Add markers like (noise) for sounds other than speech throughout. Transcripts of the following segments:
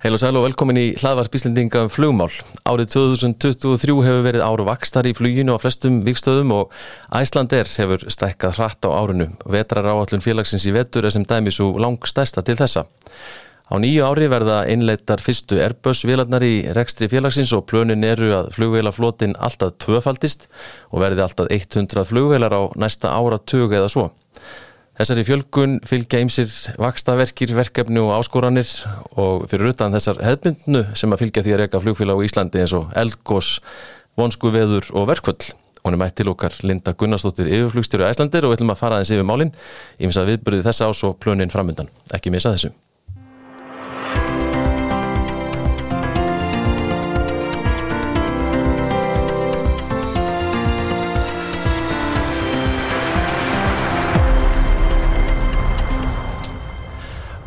Heil og sæl og velkomin í hlaðvarp Íslendinga um flugmál. Árið 2023 hefur verið áru vakstar í fluginu á flestum vikstöðum og Æslander hefur stækkað hratt á árinu. Vetrar áallun félagsins í vetur er sem dæmi svo lang stæsta til þessa. Á nýju ári verða innleitar fyrstu Airbus vilarnar í rekstri félagsins og plönin eru að flugveilaflotin alltaf tvöfaldist og verði alltaf 100 flugveilar á næsta ára tög eða svo. Þessari fjölgun fylgja ymsir vakstaverkir, verkefni og áskoranir og fyrir utan þessar hefðbundnu sem að fylgja því að reyka flugfélag á Íslandi eins og Elgós, Vonsku veður og Verkvöld. Hún er mætt til okkar Linda Gunnarsdóttir yfirflugstjóru Æslandir og við ætlum að fara aðeins yfir málinn. Ég finnst að viðbyrði þessa ás og plönin framöndan. Ekki missa þessu.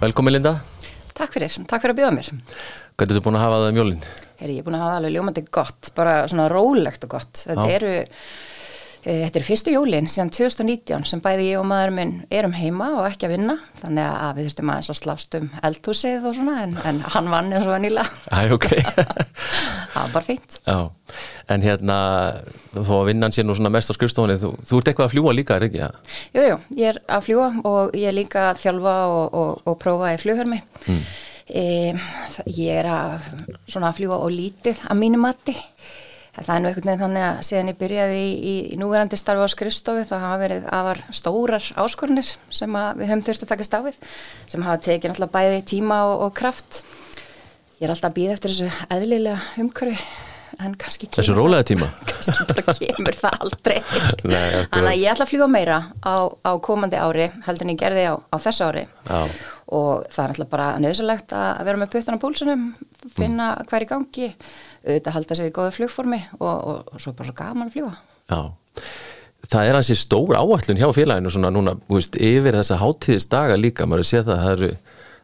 Velkomin Linda. Takk fyrir, takk fyrir að bjóða mér. Hvað er þetta búin að hafa það um jólinn? Ég er búin að hafa alveg ljómandi gott, bara svona rólegt og gott. Þetta Já. eru, þetta er fyrstu jólinn síðan 2019 sem bæði ég og maður minn erum heima og ekki að vinna. Þannig að við þurftum aðeins að slást um eldhúsið og svona en, en hann vann eins og vannilega. Æ, ok. (laughs) Það var bara fínt. Já, en hérna þó að vinnan sé nú svona mest á skrifstofunni þú, þú ert eitthvað að fljúa líka, er ekki? Ja? Jú, jú, ég er að fljúa og ég er líka að þjálfa og, og, og prófa í flughermi. Mm. E, ég er að, svona að fljúa og lítið að mínu mati. Það er nú einhvern veginn þannig að síðan ég byrjaði í, í, í núverandi starfi á skrifstofu það hafa verið afar stórar áskorunir sem við höfum þurft að taka stafið sem hafa tekið náttúrulega bæði tíma og, og kraft. Ég er alltaf að býða eftir þessu eðlilega umhverfi en kannski kemur Þessu rólega tíma? (laughs) kannski bara kemur það aldrei (laughs) þannig að ég ætla að fljúa meira á, á komandi ári heldur en ég gerði á, á þessu ári Já. Og það er alltaf bara nöðsilegt að vera með puttan á púlsunum finna Mm. hver í gangi auðvitað halda sér í góðu flugformi og, og, og svo bara svo gaman að fljúa Já. Það er hansi stór áallun hjá félaginu svona núna, þú veist, yfir þessa hátíðisdaga líka, maður sé það, það eru,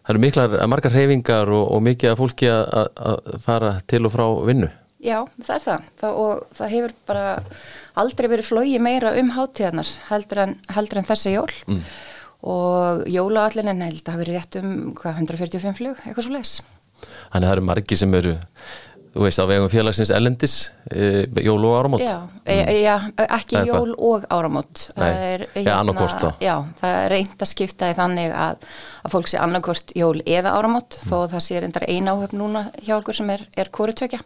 það eru miklar, margar reyfingar og, og mikið af fólki að, að- að fara til og frá vinnu. Já, það er það. það og það hefur bara aldrei verið flógi meira um hátíðarnar heldur en, heldur en þessi jól mm. Og jólaallinin held að hafa verið rétt um hvað, 145 flug, eitthvað svo leis Þannig að það eru margi sem eru, þú veist, á vegum félagsins ellendis, e, jól og áramót. Já, e, já, ekki Það er jól og áramót Það er, þá. Já, það er reynd að skipta í þannig að, að fólk sé annarkvort jól eða áramót þó að það sé reyndar eina áhöfn núna hjá okkur sem er, er kórutökja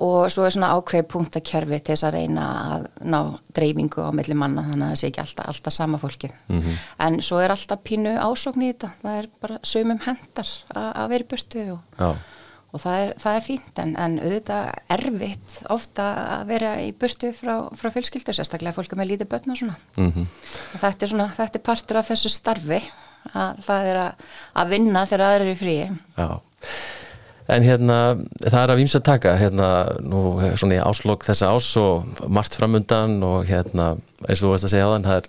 og svo er svona ákveð punktakerfi til þess að reyna að ná dreifingu á milli manna þannig að það sé ekki alltaf, alltaf sama fólki Mhm. en svo er alltaf pínu ásókn í þetta. Það er bara sömum hendar að, vera í burtu og og það er, það er fínt. En, en auðvitað erfitt ofta að vera í burtu frá, frá fjölskyldu sérstaklega fólk er með lítið börn og svona. Mm og þetta er, svona, þetta er partur af þessu starfi að það er að, að vinna þegar aðrir eru í fríi. Já. En hérna, það er að vímsa taka, hérna, nú svona í áslokk þessa ás og margt framundan og hérna, eins og þú veist að segja á þann, það er,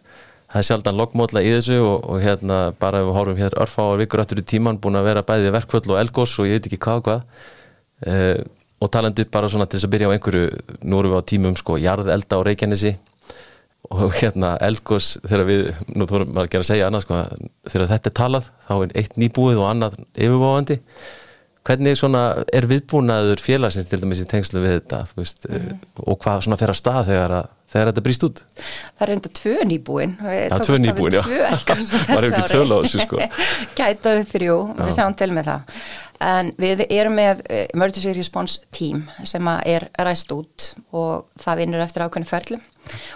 er sjaldan loggmótla í þessu og, og hérna, bara ef við horfum hér örfáar vikur aftur í tíman, búin að vera bæði verkvöld og elgós og ég veit ekki hvað og hvað. Uh, og talandi bara svona til þess að byrja á einhverju, nú erum við á tímum sko, jarðelda á Reykjanesi og hérna elgós þegar við, nú þurfum maður ekki að segja annað sko, þegar þetta er talað, þá er eitt nýbúið og annað yfirváandi hvernig svona er viðbúnaður félagsins til dæmis í tengslu við þetta veist, mm. og hvað svona fer að stað þegar, að, þegar þetta brýst út það er enda tvö nýbúin Já, tvö nýbúin, já. (laughs) (laughs) Var ekki tölu á þessu, sko. (laughs) Gætaðu þrjú, við sjáum til með það en við erum með eh, Emergency Response Team sem er ræst út og það vinnur eftir ákveðinu ferli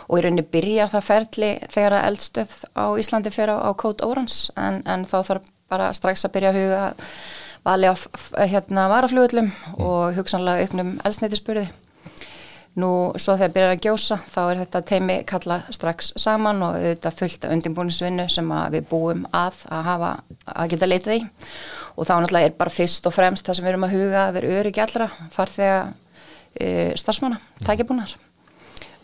og í rauninni byrjar það ferli þegar að eldstöð á Íslandi fer á, á Code Orange en, en þá þarf bara strax að byrja að huga vali á hérna varaflugullum og hugsanlega auknum eldsneitisburði Nú, svo þegar byrjar að gjósa, þá er þetta teimi kalla strax saman og auðvitað fullt af undirbúinisvinnu sem við búum að að hafa, að geta leitað í. Og þá náttúrulega er bara fyrst og fremst það sem við erum að huga að vera öryggi allra, farþega uh, starfsmanna, tækjabúnar.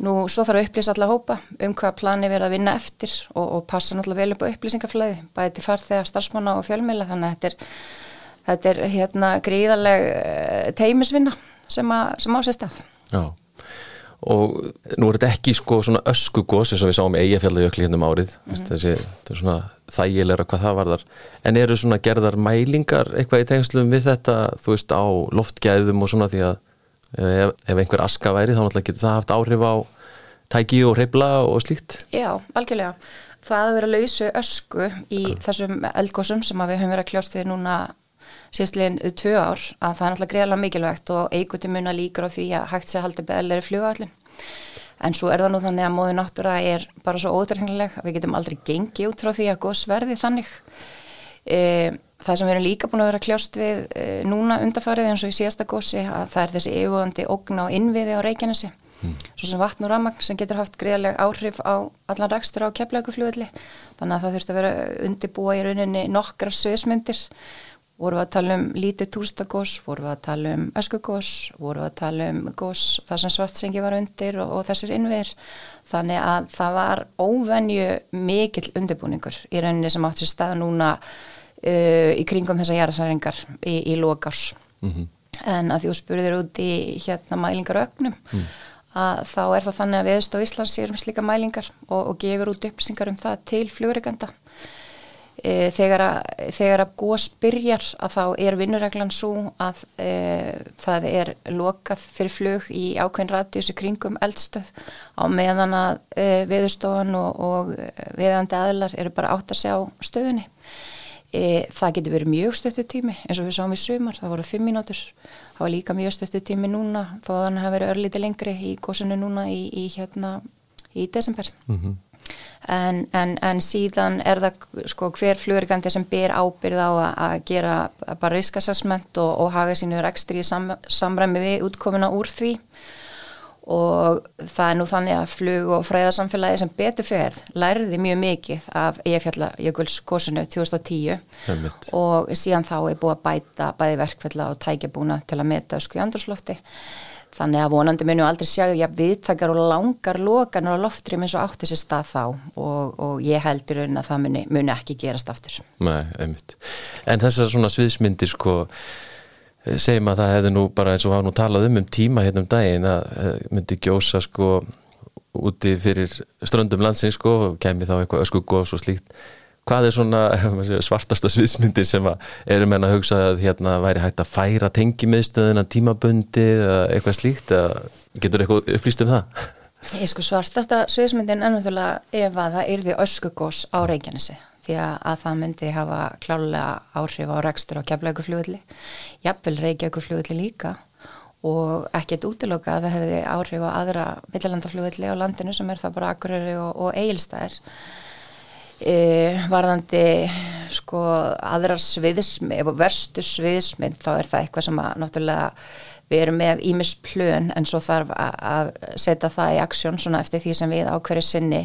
Nú, svo þarf að upplýsa alla hópa um hvað plani verið að vinna eftir og, og passa náttúrulega vel upp á upplýsingaflæði, bæði til farþega, starfsmanna og fjölmiðla, þannig að þetta er, þetta er hérna gríðarleg uh, teimisvinna sem, að, sem á sér stað. Já, og nú er þetta ekki sko svona öskugos eins og við sáum í eigafjallajökli hérna um árið mm. þessi, þetta er svona þægilegra hvað það varðar en eru svona gerðar mælingar eitthvað í tengslum við þetta þú veist á loftgæðum og svona því að ef, ef einhver aska væri þá náttúrulega getur það haft áhrif á tæki og reyfla og slíkt Já, algjörlega. Það að vera lausu ösku í þessum eldgósum sem að við höfum verið að kljást við núna síðastliðin tvö ár að það er náttúrulega greiðlega mikilvægt og eiguti muna líkur á því að hægt sé að halda beðlega flugallin. En svo er það nú þannig að móðu náttúra er bara svo ódreiknileg að við getum aldrei gengið út frá því að gós verði þannig. E, það sem við erum líka búin að vera kljást við e, núna undarfarið eins og í síðasta gósi að það er þessi yfirvöndi ógna og innviði á Reykjanesi svo sem vatn og ramagn sem getur haft greiðleg áhrif á allan rækstur á keflauguflugulli þannig að það þurfti að vera undirbúa í rauninni nokkra sviðsmyndir voru við að tala um lítið túrstagós voru við að tala um öskugós voru við að tala um gós þar sem svartsengi var undir og, og þessir innviðir. Þannig að það var óvenju mikill undirbúningur í rauninni sem átti stað núna uh, í kringum þessa jarðsæringar í, í lokás mm en að því þú spurðir út í hérna mælingar ögnum að þá er það þannig að viðstof Íslands sér um slíka mælingar og, og gefur út upplýsingar um það til flugreikanda e, þegar að, þegar að gós byrjar að þá er vinnureglan svo að e, það er lokað fyrir flug í ákveðin radiusi kringum eldstöð. Á meðan að e, viðstofan og, og viðandi aðlar eru bara átt að sjá stöðunni. Það getur verið mjög stöttu tími eins og við sáum í sumar, það voru fimm mínútur. Það var líka mjög stöttu tími núna þó að hann hafi verið örlítið lengri í góðsunu núna í, í hérna í desember. -hmm. En, en, en síðan er það sko hver flugurgandi sem ber ábyrð á að, gera bara riskassessment og, og hafa sínu rekstri í sam, samræmi við útkomuna úr því. Og það er nú þannig að flug og fræðarsamfélagi sem betur fer læriði mjög mikið af Eyjafjallajökuls góðsunu 2010 Einmitt. og síðan þá er búið að bæta bæði verkfella og tækjabúna til að meta ösku í andurslofti þannig að vonandi munum aldrei sjá já, viðtakar og langar lokanar á loftrým eins og átti sér stað þá. Og, og ég heldur að það muni, muni ekki gerast aftur. Nei, einmitt. En þessar svona sviðsmyndir sko segjum að það hefði nú bara eins og hafa nú talað um um tíma hérna um daginn að eh, myndi gjósa sko úti fyrir ströndum landsins sko og kemi þá eitthvað öskugós og slíkt hvað er svona (laughs) segja, svartasta sviðsmyndir sem erum enn að hugsa að hérna væri hægt að færa tengimiðstöðina tímabundi eða eitthvað slíkt getur eitthvað upplýst um það? Ég sko svartasta sviðsmyndin ennúttulega ef að það yrði öskugós á Reykjanesi því að, að það myndi hafa klálega áhrif á rekstur á keflaugufljóðli, jafnvel Reykjavíkufljóðli líka og ekkert útiloka að það hefði áhrif á aðra millilandafljóðli á landinu sem er það bara Akureyri og, og Egilstæðir. E, varðandi sko aðrar sviðismið, ef verstu sviðismið þá er það eitthvað sem að náttúrulega við erum með ímis plön en svo þarf að, setja það í aksjón svona eftir því sem við ákverju sinni.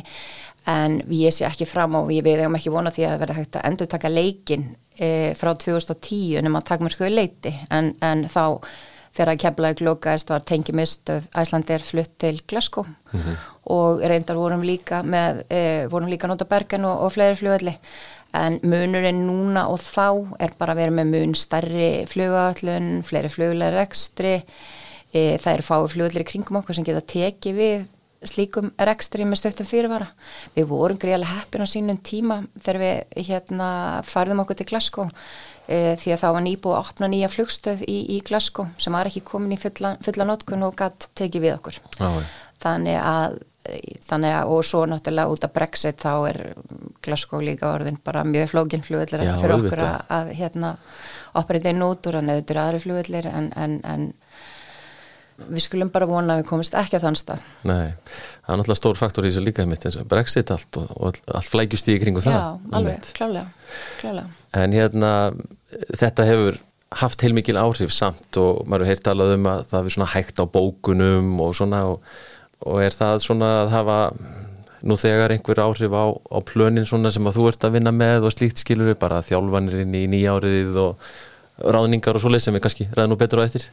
En ég sé ekki fram og við hefum ekki vonað því að það verði hægt að endur taka leikin e, frá 2010 nema að taka mér skoðu leiti en, en þá þegar að keflaði glókaðist var tengimistöð Æslandir flutt til Glasgow. -hmm. Og reyndar vorum líka með, e, vorum líka nota Bergen og, og fleiri flugvelli en munurinn núna og þá er bara að vera með mun starri flugallun, fleiri fluglegar ekstri, e, það eru fái flugvellir í kringum okkur sem geta tekið við slíkum rekstri með stöttum fyrirvara. Við vorum greiðlega heppin á sínum tíma þegar við hérna farðum okkur til Glasgow e, því að þá var nýbúið að opna nýja flugstöð í, í Glasgow sem var ekki komin í fulla, fulla notkun og gætt tekið við okkur. Ah, þannig að þannig að og svo náttúrulega út af Brexit þá er Glasgow líka orðin bara mjög flókin flugvellir fyrir okkur að, að hérna opera inn út úr að nöður aðri flugvellir en, en, en við skulum bara vona að við komist ekki að þann stað. Nei, það er náttúrulega stór faktor í þessu líka mitt eins og Brexit allt og, og allt flækjust í kringu það. Já, alveg, klálega, klálega En hérna, þetta hefur haft heilmikil áhrif samt og maður heyrt talað um að það er svona hægt á bókunum og svona og, og er það svona að hafa nú þegar einhver áhrif á, á plönin svona sem að þú ert að vinna með og slíkt skilur við bara þjálfanirinn í nýjáriðið og ráðningar og svoleið sem er kannski ræða nú betur á eftir?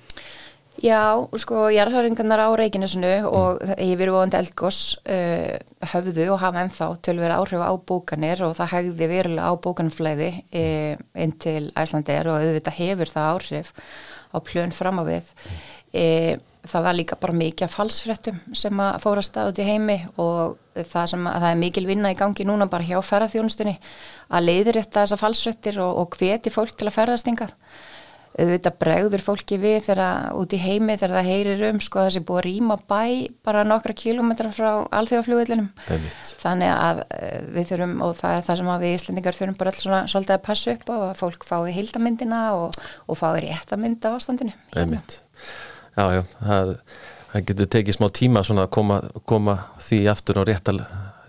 Já, sko, jarðhæringarnar á Reykjanesinu og yfir vonandi eldgós uh, höfðu og hafa ennþá tölver áhrif á bókanir og það hegði verulega á bókanflæði uh, inn til Æslandir og auðvitað hefur það áhrif á plön fram á við. E, það var líka bara mikið falsfrettum sem að fórast að út í heimi og það sem að það er mikil vinna í gangi núna bara hjá ferðarþjónustunni að leiðir þetta þessa falsfrettir og, og hveti fólk til að ferðast yngað auðvitað bregður fólki við þegar út í heimi þegar það heyrir um sko þessi búið að rýma bæ bara nokkra kilómetra frá alþjóðaflugvillinum þannig að eh, við þurfum og það er það sem við Íslandingar þurfum bara alltaf svona svolítið að passa upp á að fólk fái heildamindina og, og fái réttamynd á ástandinu. Einmitt. Já, já, það, það getur tekið smá tíma svona að koma, koma því aftur á réttal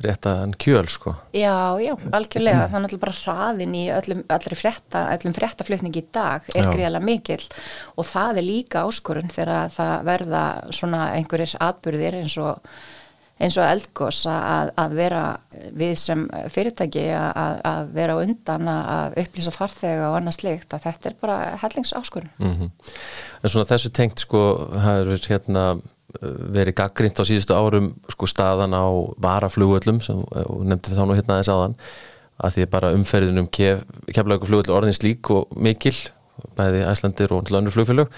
réttan kjöl sko. Já, já, algjörlega, það er náttúrulega bara hraðin í öllum, frétta, öllum fréttaflutningi í dag er greiðlega mikil og það er líka áskorun þegar það verða svona einhverjir atbyrðir eins og eins og eldgós að, að vera við sem fyrirtæki að, að vera undan að upplýsa farþega og annað slikt að þetta er bara hellingsáskurinn. Mm -hmm. En svona þessu tengt sko, er hérna verið gaggrind á síðustu árum sko staðan á varaflugöllum sem nefndi þá nú hérna aðeins aðan að því bara umferðinum kef, keflagu flugöll orðins lík og mikil bæði æslandir og önnur flugfélög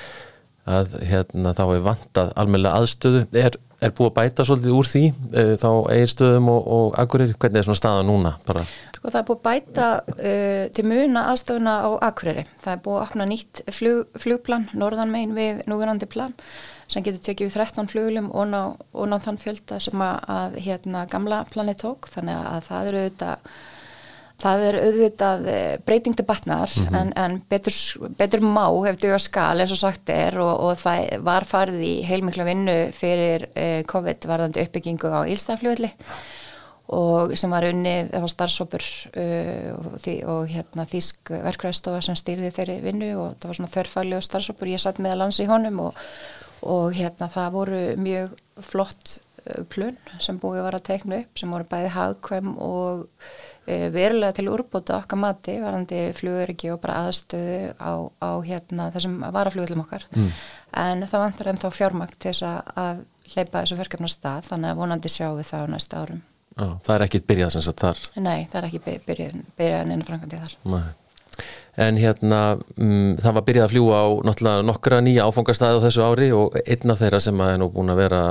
að hérna þá er vantað almennilega aðstöðu er, er búið að bæta svolítið úr því e, þá eigirstöðum og, og akkurir, hvernig er svona staða núna? Bara? Sko það er búið að bæta uh, til muna aðstöðuna á akkuriri það er búið að opna nýtt flug, flugplan norðan megin við núverandi plan sem getur tekið við 13 flugulum og ná, og ná þann fjölda sem að, að hérna gamla planið tók. Þannig að það eru auðvitað það er auðvitað eh, breyting til batnar mm -hmm. en, en betur, betur má hefur duga skal eins og sagt er og, og það var farið í heilmikla vinnu fyrir eh, COVID varðandi uppbyggingu á Ílstafljóðli og sem var unnið, það var starfsópur uh, og, og hérna þýsk verkvæðstofa sem stýrði þeirri vinnu og það var svona þörfæli og starfsópur, ég satt meðal lands í honum og og hérna það voru mjög flott plun sem búið var að teikna upp sem voru bæði hagkvæm og e, verulega til úrbóta okkar mati varandi fluguriki og bara aðstöðu á, á hérna þessum varaflugullum okkar mm. en það vantar ennþá fjármakt til þess að hleypa þessu verkefna stað þannig að vonandi sjáum við það á næsta árum Á, Það er ekki byrjað sem sagt þar? Nei, það er ekki byrjað, byrjað en einu frangandi þar Nei en hérna um, það var byrjað að fljúa á nokkra nýja áfangastæði á þessu ári og einna þeirra sem er nú búin að vera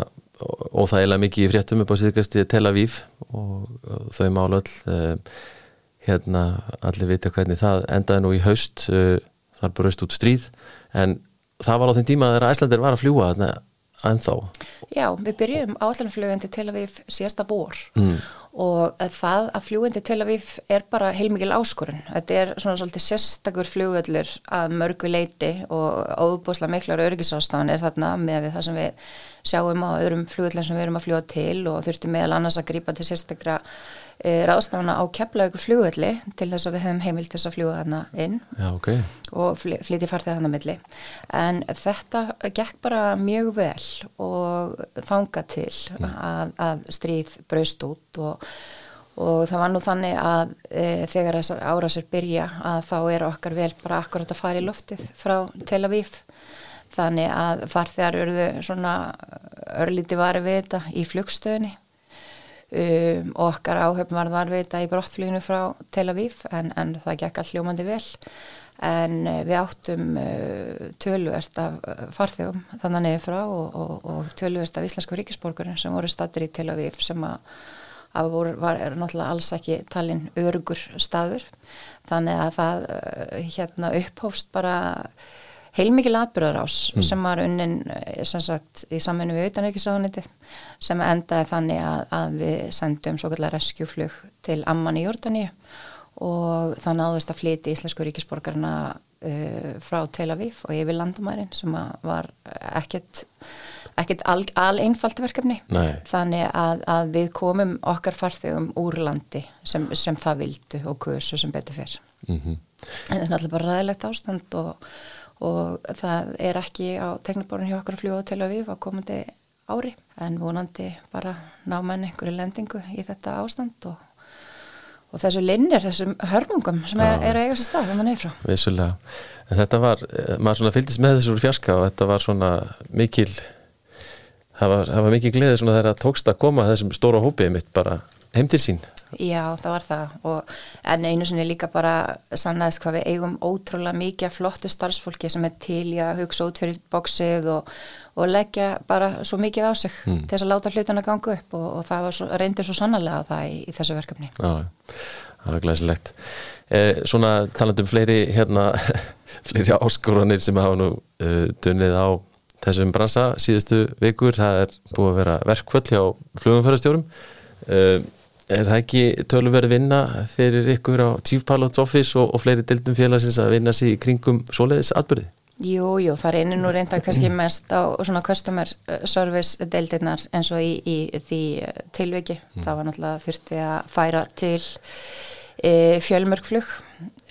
óþægilega mikið í fréttum upp á síðkasti Tel Aviv og, þau málu all uh, hérna allir vita hvernig það endaði nú í haust uh, þar bröst út stríð en það var á þeim tíma þegar Æslandir var að fljúa ennþá? Já, við byrjum áallanflugandi Tel Aviv síðasta vor. Mm. Og það að fljúindi til að við er bara heilmikil áskorun. Þetta er svona svolítið sérstakur fljúvöldur að mörgu leiti og óbúslega miklar örgisástafan er þarna með það sem við sjáum á öðrum fljúvöldin sem við erum að fljúa til og þurftum meðal annars að grípa til sérstakra ráðstafana á keflaugu fljúvöldi til þess að við hefum heimil til þess að fljúa þarna inn Já, okay. og flytja farþið þarna milli en þetta gekk bara mjög vel og þanga til mm. að, að stríð braust út og og það var nú þannig að e, þegar þessar árasir byrja að þá er okkar vel bara akkurat að fara í loftið frá Tel Aviv þannig að farþegar eruðu svona örlíti varu við þetta í flugstöðinni um, og okkar áhöfn var var við þetta í brottfluginu frá Tel Aviv en, en það gekk all hljómandi vel. En uh, við áttum uh, tölvert af uh, farþegum þannig nefnir frá og, og, og tölvert af íslensku ríkisborgarinn sem voru stattir í Tel Aviv sem að að voru, var náttúrulega alls ekki talin örugur staður. Þannig að það uh, hérna upphófst bara heilmikið atbyrðarás mm. sem var unnin eh, sem sagt í saminu við auðanrikiðsáðuniti sem endaði þannig að, að við sendum svo kallar reskjúflug til Amman í Jordani og það náðist að flyti íslensku ríkisborgarna uh, frá Tel Aviv og yfir landamærin sem var ekkert ekkert al, al verkefni Nei. þannig að, að við komum okkar farþegum úr landi sem, sem það vildu og kursu sem betur fyrr mm -hmm. en þetta er náttúrulega bara ræðilegt ástand og og það er ekki á tekniborun hjá okkur að fljúa til að við á komandi ári en vonandi bara ná menn einhverju lendingu í þetta ástand og, og þessu linnir, þessum hörmungum sem er, er að eiga sér stað þegar mann er frá. Vissulega, en þetta var, maður svona fylgist með þessu úr fjarska og þetta var svona mikil það var, það var mikil gleðið svona þegar það tókst að koma þessum stóra hópið mitt bara heim til sín? Já, það var það. Og en einu sinni líka bara sannaðist hvað við eigum ótrúlega mikið flottu starfsfólki sem er til í að hugsa út fyrir bóksið og, og leggja bara svo mikið á sig mm. til þess að láta hlutana ganga upp. Og, og það svo, reyndir svo sannarlega það í, í þessu verkefni. Já, það er glæsilegt. Eh, Svona talandum fleiri hérna, (laughs) fleiri áskoranir sem hafa nú uh, dunnið á þessum bransa síðustu vikur, það er búið að vera verkvöld hjá flugumfærastjórum uh, Er það ekki tölverð vinna fyrir ykkur á Chief Pilots Office og, og fleiri deildum félagsins að vinna sér í kringum svoleiðis atbyrði? Jú, jú, það er einu nú reynda kannski mest á svona customer service deildirnar eins og í, í því tilviki. Mm. Það var náttúrulega þurfti að færa til e, fjölmörgflug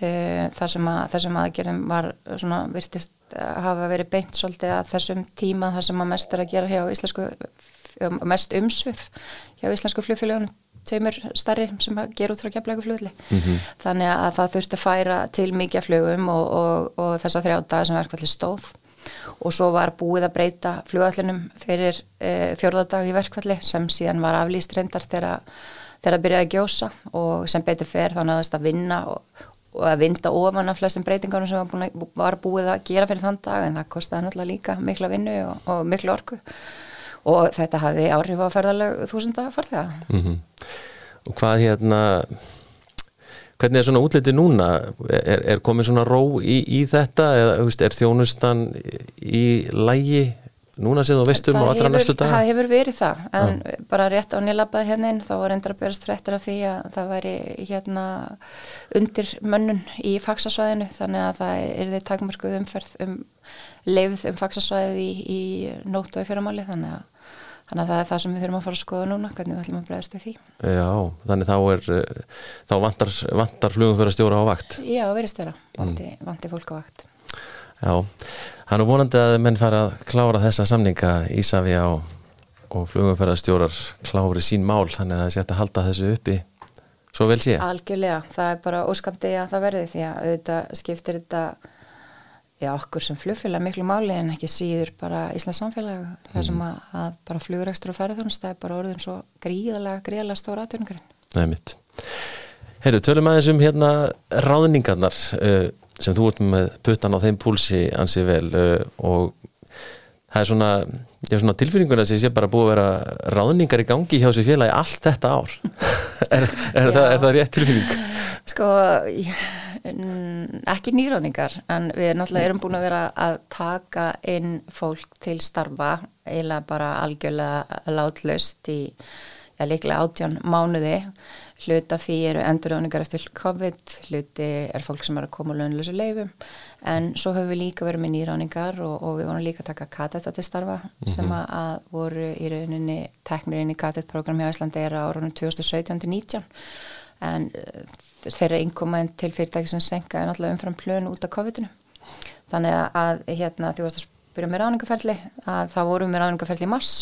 e, þar sem, að, sem aðgerðum var svona virtist að hafa verið beint svolítið að þessum tíma þar sem að mest er að gera hjá íslensku, mest umsvið hjá íslensku flugfélagunum tveimur starri sem að gera út frá kemlaðu flugli mm -hmm. þannig að það þurfti að færa til mikið flugum og, og, og þess að þrjá dagar sem verkvalli stóð. Og svo var búið að breyta flugallunum fyrir e, fjörðardag í verkvalli sem síðan var aflýst reyndar þegar það byrjaði að gjósa og sem betur fer þá náðist að vinna og, og að vinda ofan af flestum breytingarnum sem var, búin, var búið að gera fyrir þann dag en það kostiði náttúrulega líka mikla vinnu og miklu orku og þetta hafði áhrif á ferðaleg þúsunda farþega mm -hmm. Og hvað hérna hvernig er svona útliti núna er, er komið svona ró í, í þetta eða veist, er þjónustan í lægi núna séð og veistum og allra næstu dag? Það hefur verið það en ja. bara rétt á nýlabaði hérna inn þá var endur að berast fréttir af því að það væri hérna undir mönnun í faksasvæðinu þannig að það er því takmörkuð umferð um leifð um faksasvæði í, í nóttu og í fyrramáli þannig að Þannig að það er það sem við þurfum að fara að skoða núna, hvernig við ætlum að bregðast við því. Já, þannig þá er, eh, þá vantar, vantar flugum fyrir að stjóra á vakt? Já, verist vera, vanti, mm. vanti fólk á vakt. Já, það er vonandi að menn fara að klára þessa samninga Ísafi á og flugum fyrir að stjórar klári sín mál, þannig að það sé að halda þessu uppi svo vel sé. Algjörlega, það er bara óskandi að það verði því að auðvitað skiptir þetta já, okkur sem flugfélag miklu máli en ekki síður bara Íslands samfélag þar sem mhm. að, að bara flugurekstur og ferðarþjónust það er bara orðin svo gríðalega gríðalega stóra aðtörningurinn. Nei mitt. Heyrðu, tölum aðeins um hérna ráðningarnar uh, sem þú ert með puttan á þeim púlsi ansið vel uh, og það er svona, er svona tilfýringuna sem sé bara búið að vera ráðningar í gangi hjá þessu félagi allt þetta ár. (laughs) er, er, það, er það rétt tilfýring? Sko, ég ekki nýráningar en við náttúrulega erum búin að vera að taka inn fólk til starfa eiginlega bara algjörlega látlust í ja, líklega átján mánuði. Hluta því eru endurráningar eftir COVID, hluti er fólk sem er að koma á launlösu leifum en svo höfum við líka verið með nýráningar og, og við vorum líka að taka katetta til starfa mm -hmm. sem að, að voru í rauninni teknir inn í katettprogram hjá Íslandi er á árunum 2017-19 en þeirra innkomaðin til fyrirtæki sem senka er náttúrulega umfram plön út af COVID-19 þannig að hérna því að spyrja með ráningaferli að það voru með ráningaferli í mars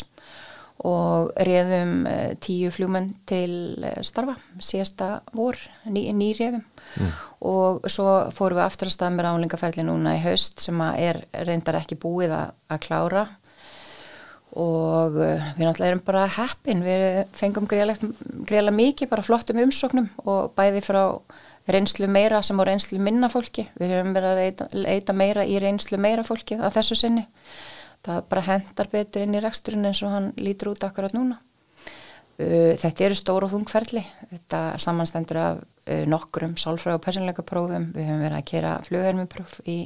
og reðum eh, tíu fljúmenn til eh, starfa síðasta vor, ný, nýriðum mm. og svo fórum við aftur að staða með ráningaferli núna í haust sem er reyndar ekki búið að, að klára og eh, við náttúrulega erum bara heppin, við fengum greiðlega mikið bara flottum umsóknum og bæði frá reynslu meira sem á reynslu minna fólki. Við höfum verið að leita, leita meira í reynslu meira fólki að þessu sinni. Það bara hendar betur inn í reksturinn eins og hann lítur út akkurat núna. Uh, þetta eru stóru og þungferðli þetta samanstendur af uh, nokkurum sálfræð og personleika prófum við höfum verið að kera flughermupróf í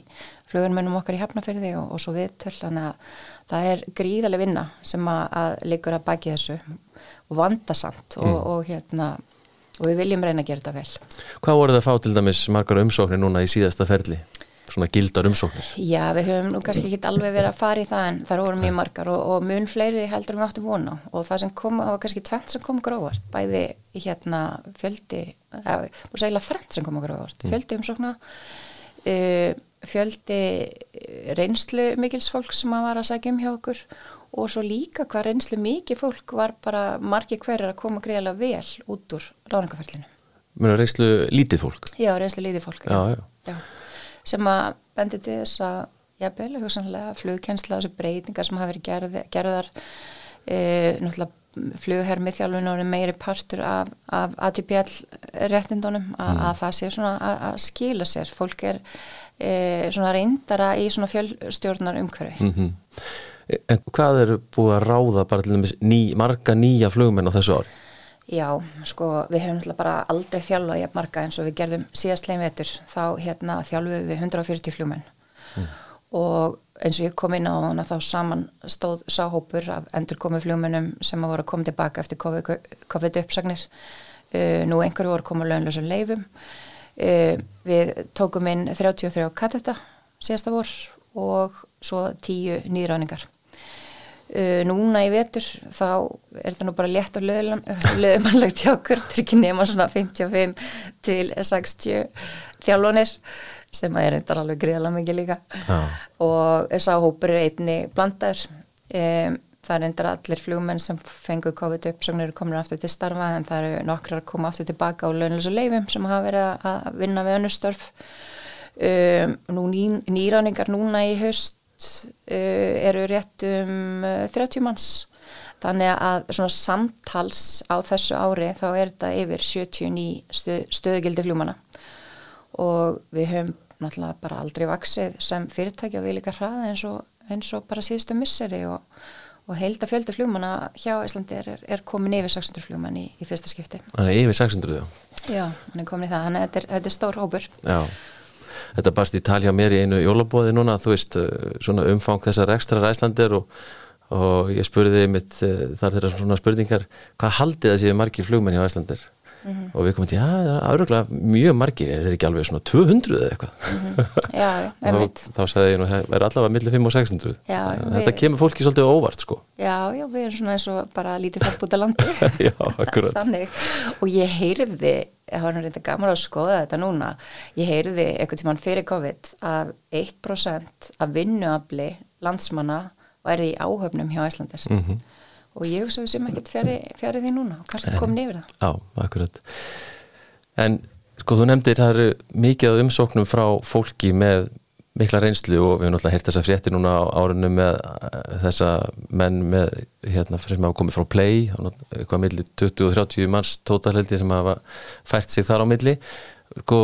flughermunum okkar í hefnafyrði og, og svo viðtöll þannig að það er gríðarlega vinna sem að, að liggur að baki þessu og vandasamt og, mm. og, og hérna og við viljum reyna að gera þetta vel. Hvað voru það að fá til dæmis margar umsóknir núna í síðasta ferli? Svona gildar umsóknir? Já, við höfum nú kannski ekki alveg verið að fara í það en það voru mjög margar og, og mun fleiri heldur við áttum vona og það sem kom, það var kannski tvent sem kom gróðvart, bæði hérna fjöldi, eða segla þrennt sem kom gróðvart, mm. fjöldi umsókna uh, fjöldi reynslu mikils fólk sem að var að segja um hjá okkur og svo líka hvað reynslu mikið fólk var bara margi hverjar að koma greiðlega vel út úr ráningaferlinu. Mér reynslu lítið fólk? Já, reynslu lítið fólk. Já, já. já. Sem að bendi til þess að, beila hugsanlega flugkjensla og þessu breytingar sem hafa verið gerð, gerðar e, náttúrulega flughermið þjálfunum meiri partur af, af ATPL réttindunum að, mm. að það sé svona að, að skila sér fólk er e, svona reyndara í svona fjölstjórnar umhverfi mm -hmm. En hvað eru búið að ráða bara til dæmis ný, marga nýja flugmenn á þessu ári? Já, sko við hefum náttúrulega bara aldrei þjálfað í að marga eins og við gerðum síðast legin vetur. Þá hérna þjálfuðum við 140 flugmenn. Mm. og eins og ég kom inn á hana þá saman stóð sáhópur af endur komið fljómanum sem að voru að koma tilbaka eftir COVID uppsagnir. Uh, nú einhverju voru að koma lögnlösum leifum uh, við tókum inn 33 kattetta síðasta vor og svo 10 nýðráningar uh, núna í vetur þá er það nú bara létt og löðumannlegt hjá okkur, þetta er ekki nema svona 55 til 60 þjálfonir sem er eitthvað alveg greiðalega mikið líka. Já. og þess að hópur er einni blandaður. Um, það er eitthvað allir flugmenn sem fengur COVID uppsögnir og komur aftur til starfa en það eru nokkrar að koma aftur tilbaka á launlösu leifum sem hafa verið að vinna við önnustörf um, nú ný, nýráningar núna í uh, eru rétt um uh, 30 manns þannig að svona samtals á þessu ári þá er þetta yfir 79 stöð, stöðugildi fljómana og við höfum náttúrulega bara aldrei vaksið sem fyrirtæki og við líka hraða eins og, eins og bara síðustu misseri og, og heilda fjöldi fljómanna hjá Íslandi er, er komin yfir 600 fljóman í, í fyrsta skipti. Þannig yfir 600 já? Já, hann er komin í það, þannig að þetta er, þetta er stór hópur. Já, þetta barst í talja mér í einu jólabóði núna, þú veist, uh, svona umfang þessar ekstra ræslandir og og ég spurði mitt uh, þar þeirra svona spurningar hvað haldið það séu margir flugmenn hjá Æslandir mm -hmm. og við komum til, já, árauglega mjög margir, er þetta ekki alveg svona 200 eða eitthvað. Mm -hmm. Já, (laughs) ég veit Þá sagði ég nú, það er allavega millir 5 og 600 já, Þetta við... kemur fólki svolítið óvart sko. Já, já, við erum svona eins og bara lítið fólk út af landi. (laughs) Já, akkurat. (laughs) Þannig, og ég heyrði það var náttúrulega gaman að skoða þetta núna ég heyrði eitthvað tíman fyrir COVID að 1% af vinnuafli landsmanna væri í áhöfnum hjá Æslandir mm -hmm og ég hugsa sem ekkert fjari því núna og kannski komin yfir það. Já, akkurat. En sko þú nefndir það eru mikið umsóknum frá fólki með mikla reynslu og við hefum náttúrulega heyrt þessa frétti núna á árunum með eh, þessa menn með hérna sem hafa komið frá Play eitthvað millir 20-30 manns tótalheldi sem hafa fært sig þar á milli. Sko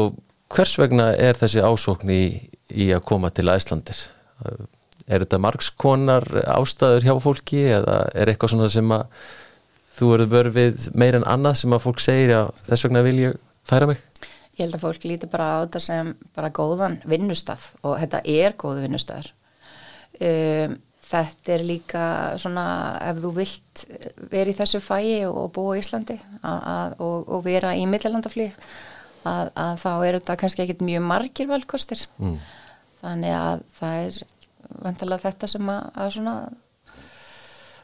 hvers vegna er þessi ásókn í, í að koma til Æslandir? Er þetta margskonar ástæður hjá fólki eða er eitthvað svona sem að þú eru börfið meir en annað sem að fólk segir að þess vegna vil ég færa mig? Ég held að fólk líti bara á þetta sem bara góðan vinnustaf og þetta er góðu vinnustafur um, þetta er líka svona ef þú vilt vera í þessu fæi og búa í Íslandi að, að, og, og vera í millallandaflý að, að þá er þetta kannski ekkit mjög margir valkostir mm. þannig að það er vantilega þetta sem að, að svona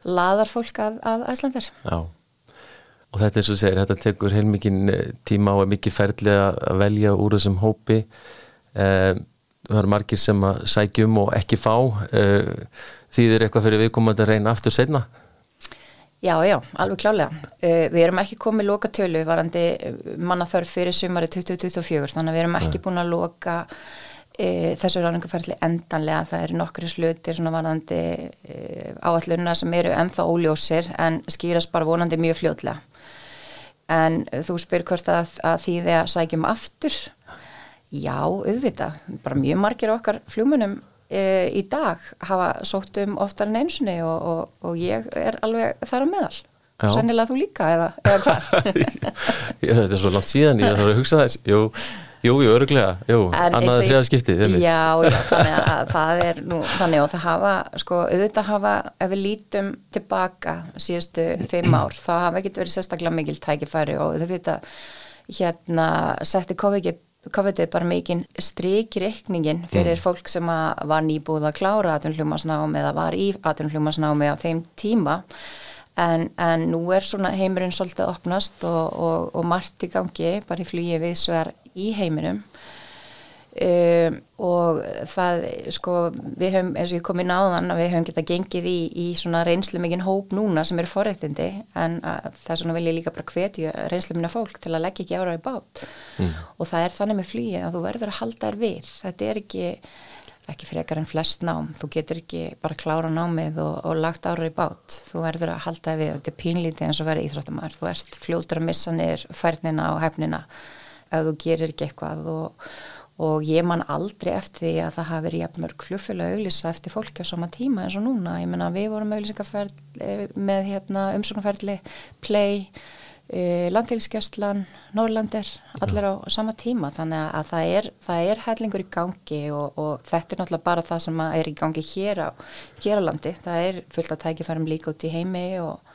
laðar fólk að, að æslandir Já, og þetta eins og segir þetta tekur heilmikið eh, tíma á að mikið ferðlega að velja úr þessum hópi. Eh, það eru margir sem að sækjum og ekki fá. Eh, þýðir eitthvað fyrir viðkomandi að reyna aftur senna Já, já, alveg klálega. Uh, við erum ekki komið loka tölu varandi mannaþörf fyrir sumari 2024 þannig að við erum ekki búin að loka e, þessu ráningaferðli endanlega. Það eru nokkri slutir svona varðandi e, áallunna sem eru ennþá óljósir en skýrast bara vonandi mjög fljóðlega en þú spyr hvort að, að því þegar sækjum aftur? Já, auðvitað. Bara mjög margir okkar fljómunum e, í dag hafa sótt um oftar en einsunni og, og, og ég er alveg þar á meðal. Sannilega þú líka eða, eða hvað? (laughs) Þetta er svo langt síðan ég þarf að hugsa þess Jú, Jú, jú, öruglega, jú, annaður hliðaskipti Já, já, þannig að það er nú, þannig að það hafa, sko, auðvitað hafa ef við lítum tilbaka síðustu fimm ár, þá hafa ekkert verið sérstaklega mikil tækifæri og auðvitað hérna setti COVID-ið bara mikinn stryk í reikningin fyrir mm. fólk sem var nýbúð að klára aðtunhljómasnámi eða var í aðtunhljómasnámi á þeim tíma. En, en nú er svona heimurinn svolítið opnast og, og, og margt í gangi bara í flýi viðsver í heiminum. Um, og það sko við höfum eins og ég kom inn á þann að við höfum getað gengið í, í svona reynslu mikinn hóp núna sem eru forrættindi en það er svona vil ég líka bara hvetja reynslu minna fólk til að leggja ekki ára í bát. Mm. og það er þannig með flýi að þú verður að halda þér við. Þetta er ekki ekki frekar en flest nám. Þú getur ekki bara klára námið og, og lagt ára í bát. Þú verður að halda við, þetta er pínlítið eins og verið íþróttumar, þú ert fljótur að missa niður færnina og hefnina ef þú gerir ekki eitthvað og, og ég man aldrei eftir því að það hafi verið jafnmörg fljófjöla auglýsa eftir fólki á sama tíma eins og núna, ég menna við vorum auglýsingarferð eh, með hérna, umsóknarferðli play uh, landhilskjastlan, Norrlandir allir á sama tíma. Þannig að það er, það er hellingur í gangi og, og þetta er náttúrulega bara það sem er í gangi hér á, hér á landi. Það er fullt að tækifærum líka út í heimi og,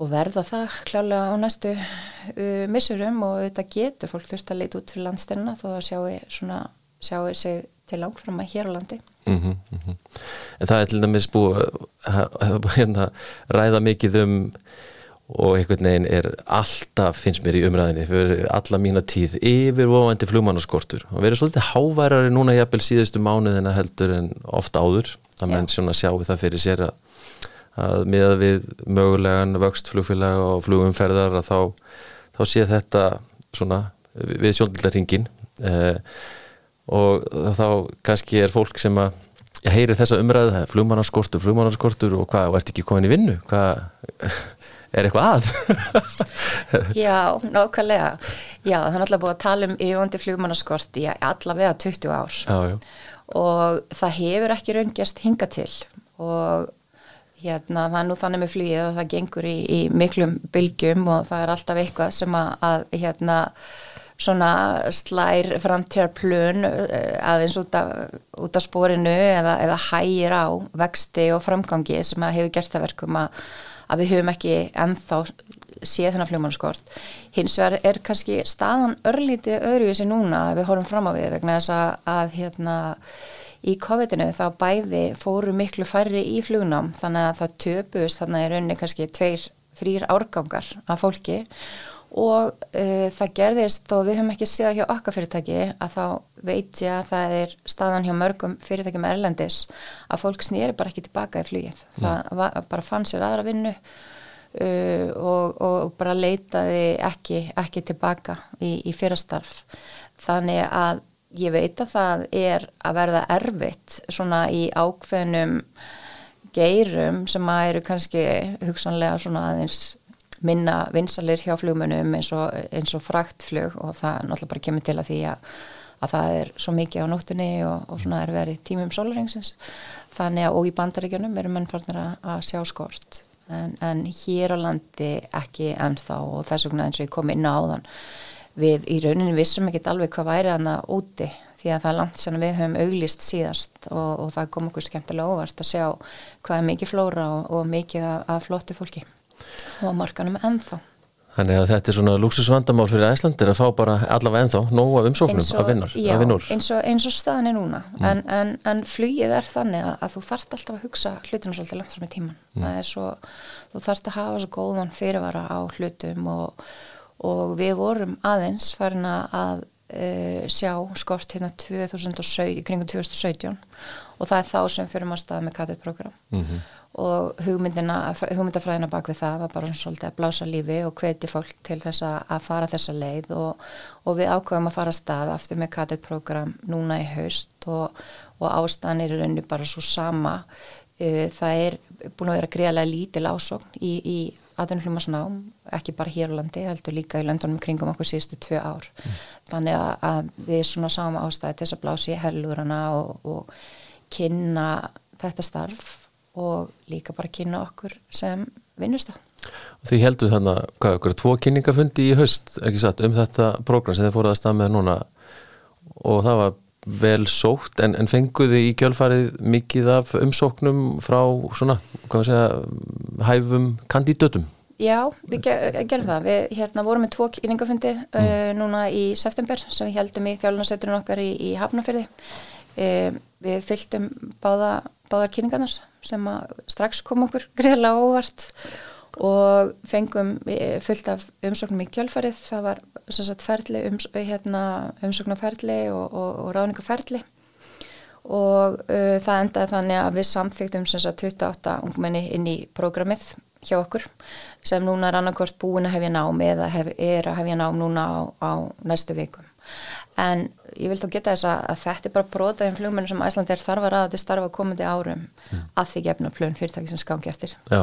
og verða það klálega á næstu uh, missurum og þetta getur fólk þurft að leita út fyrir landstennina þó að sjáu svona sjáu sig til langfram að hér á landi. Mm -hmm, mm -hmm. En það er til dæmis búið að hérna, ræða mikið um og einhvern veginn er alltaf, finnst mér í umræðinni fyrir alla mína tíð, yfirvofandi flugmannaskortur. Og verið svolítið háværari núna jafnvel síðustu mánuðina heldur en ofta áður, það menn svona sjáu það fyrir sér að, að miða við mögulegan vöxt flugfélag og flugumferðar að þá, þá sé þetta svona við sjónildarringin eh, og þá kannski er fólk sem að heyri þessa umræðu, flugmannaskortur, flugmannaskortur og hvað, og ert ekki komin í vinnu, hvað (laughs) er eitthvað að? (laughs) Já, nákvæmlega. Já, það er alltaf búið að tala um yfirvandi flugmannaskort í allavega 20 ár. Já, já. og það hefur ekki raungjast hinga til. Og hérna það er nú þannig með flugið að það gengur í, í miklum bylgjum og það er alltaf eitthvað sem að, að hérna svona slær framtíðarplun eh, aðeins út af, út af spórinu eða, eða hægir á vexti og framgangi sem að hefur gert það verkum að að við höfum ekki ennþá séð þennan fljómanskort hins vegar er kannski staðan örlítið öðruvísi núna að við horfum fram á við vegna þess að, að hérna í COVID-inu þá bæði fóru miklu færri í flugnám þannig að það töpust þannig að er rauninni kannski tveir, þrýr árgangar af fólki. Og uh, það gerðist og við höfum ekki séð hjá okkar fyrirtæki að þá veit ég að það er staðan hjá mörgum fyrirtækjum erlendis að fólk snýri bara ekki tilbaka í flugið. Það var, bara fann sér aðra vinnu uh, og, og bara leitaði ekki, ekki tilbaka í, í fyrirstarf þannig að ég veit að það er að verða erfitt svona í ákveðnum geirum sem að eru kannski hugsanlega svona aðeins minna vinsalir hjá flugmönnum eins og, og fraktflug og það náttúrulega bara kemur til að því að, að það er svo mikið á nóttunni og, og svona er verið tímum solaringsins þannig að og í bandaríkjunum eru mennpartner að sjá skort. En, en hér á landi ekki ennþá og þess vegna eins og ég kom inn á áðan við í rauninni vissum ekki alveg hvað væri hana úti því að það er langt sem við höfum auglist síðast og, og það kom okkur skemmtilega óvart að sjá hvað er mikið flóra og, og mikið af, af flottu fólki og markanum ennþá. Þannig að þetta er svona luxusvandamál fyrir Æslandir að fá bara allavega ennþá nóga umsóknum að vinnar. Já, eins og, eins og staðin er núna mm. en, en, en flugið er þannig að, að þú þarft alltaf að hugsa hlutinu svolítið langt fram í tíman. Mm. Svo, þú þarft að hafa svo góðan fyrirvara á hlutum og, og við vorum aðeins farin að uh, sjá skort hérna 2017, kringum 2017 og það er þá sem fyrir maður stað með katið program. Mm -hmm og hugmyndafræðina bak við það var bara svolítið að blása lífi og hveti fólk til þess að fara þessa leið. Og, og við ákveðum að fara að stað aftur með kattetprogram núna í haust. Og, og ástæðan er rauninni bara svo sama. Það er búin að vera greiðlega lítil ásókn í, í aðunflumasnám, ekki bara hér á landi heldur líka í löndunum kringum okkur síðustu tvö ár, mm. þannig að, að við svona sáum ástæði til þess að blási hellurana og, og kynna þetta starf og líka bara kynna okkur sem vinnust það. Þið heldur þannig að, hvað, okkur tvo kynningafundi í haust, ekki satt, um þetta program sem þið fóruð að stað með núna og það var vel sótt en, en fenguði í kjölfarið mikið af umsóknum frá svona, hvað sé að hæfum kandidötum? Já, við gerum það. Við hérna, vorum með tvo kynningafundi mm. uh, núna í september sem við heldum í þjálfnasetturinn okkar í, í Hafnafyrði. Uh, við fylgtum báða, báðar kynningarnar sem strax kom okkur (laughs) greiðlega óvart og fengum eh, fullt af umsóknum í kjölfarið. Það var sagt, ferli, ums, hérna, umsóknarferli og, og, og ráningaferli og uh, það endaði þannig að við samþygtum sagt, 28 ungmenni inn í prógramið hjá okkur sem núna er annarkort búin að hefja nám eða hef, er að hefja nám núna á, á næstu vikum en ég vil þá geta þess að, að þetta er bara brotaðin flugmenn sem Æslandi er þarfar að þetta starfa komandi árum mm. að því gefna plön fyrirtæki sem skangi eftir. Já,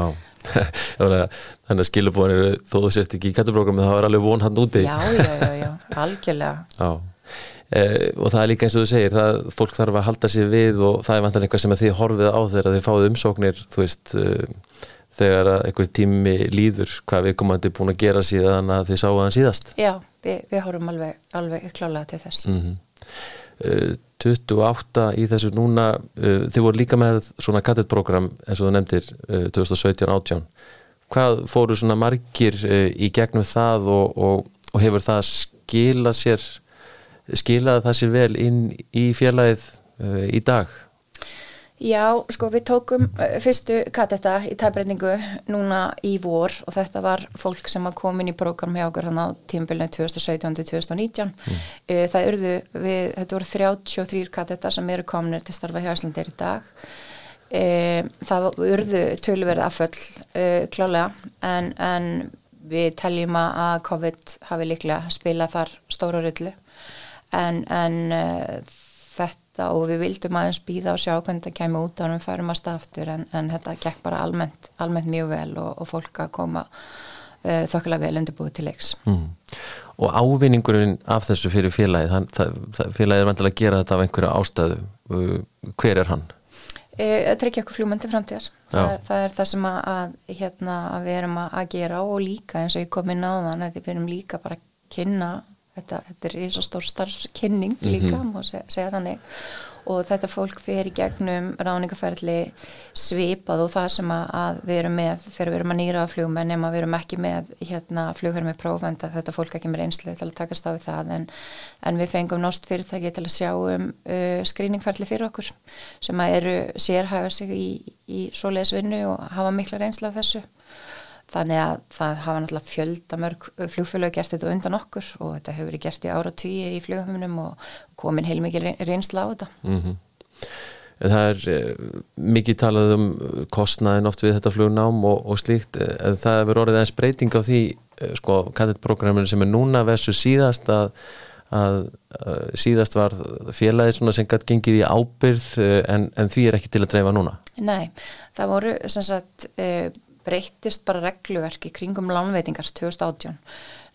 (laughs) þannig að skilubóðin eru þó þú sért ekki í kattubrógrami þá er alveg von hann úti. Já, já, já, já, (laughs) algjörlega. Já. Eh, og það er líka eins og þú segir það, fólk þarf að halda sér við og það er vantilega eitthvað sem þið horfið á þegar þið fáið umsóknir veist, uh, þegar einhver tími líður hvað við komandi búin að gera síðan að þið sáu hann síðast. Já, við, við horfum alveg, alveg klálega til þess mm -hmm. uh, 28 í þessu núna uh, þið voru líka með svona kattetprogram eins og þú nefndir 2017-18 hvað fóru svona margir í gegnum það og, og, og hefur það skila sér skilaði það sér vel inn í félagið í dag? Já, sko við tókum uh, fyrstu katetta í tæbreyningu núna í vor og þetta var fólk sem kom inn í prógram hjá okkur hann á tímbilinu 2017-2019 mm. það urðu við, þetta voru 33 katetta sem eru kominir til starfa hjá Íslandir í dag uh, það urðu tölverð afföll uh, klálega en, en við teljum að COVID hafi líklega spilað þar stóra rullu en, en uh, þetta og við vildum aðeins býða og sjá hvernig þetta kemur út og við færum að staftur en, en þetta gekk bara almennt, almennt mjög vel og, og fólk að koma uh, þokkilega vel undirbúið til leiks mm. Og ávinningurinn af þessu fyrir félagið, hann, það, það, félagið er vantilega að gera þetta af einhverja ástæðu uh, hver er hann? Það tryggja okkur fljúmandi framtíðar það er, það er það sem að, að, hérna, að við erum að gera og líka eins og ég kom inn á þann að við erum líka bara að kynna þetta, þetta er í svo stór starfskynning líka, mm -hmm. má segja, segja þannig og þetta fólk fer í gegnum ráningaferðli svipað og það sem að við erum með þegar við erum að nýra flugum en nema við erum ekki með hérna, flugherr með prófenda þetta fólk ekki með einslu til að takast á við það en, en við fengum nást fyrirtæki til að sjá um uh, skríningferðli fyrir okkur sem að eru sérhæfa sig í, í svoleiðsvinnu og hafa mikla reynsla af þessu þannig að það hafa náttúrulega fjöldamörg flugfélög gert þetta undan okkur og þetta hefur verið gert í ára tíu í flugfélögunum og komin heilmikið reynsla á þetta mm -hmm. Það er eh, mikið talað um kostnaðin oft við þetta flugnám og, og slíkt en það hefur orðið eins breyting á því eh, sko kattetprograminu sem er núna versus síðast að, að, að síðast var félagið sem gætt gengið í ábyrð eh, en, en því er ekki til að dreifa núna Nei, það voru sem sagt breyttist bara regluverki kringum lánveitingar 2018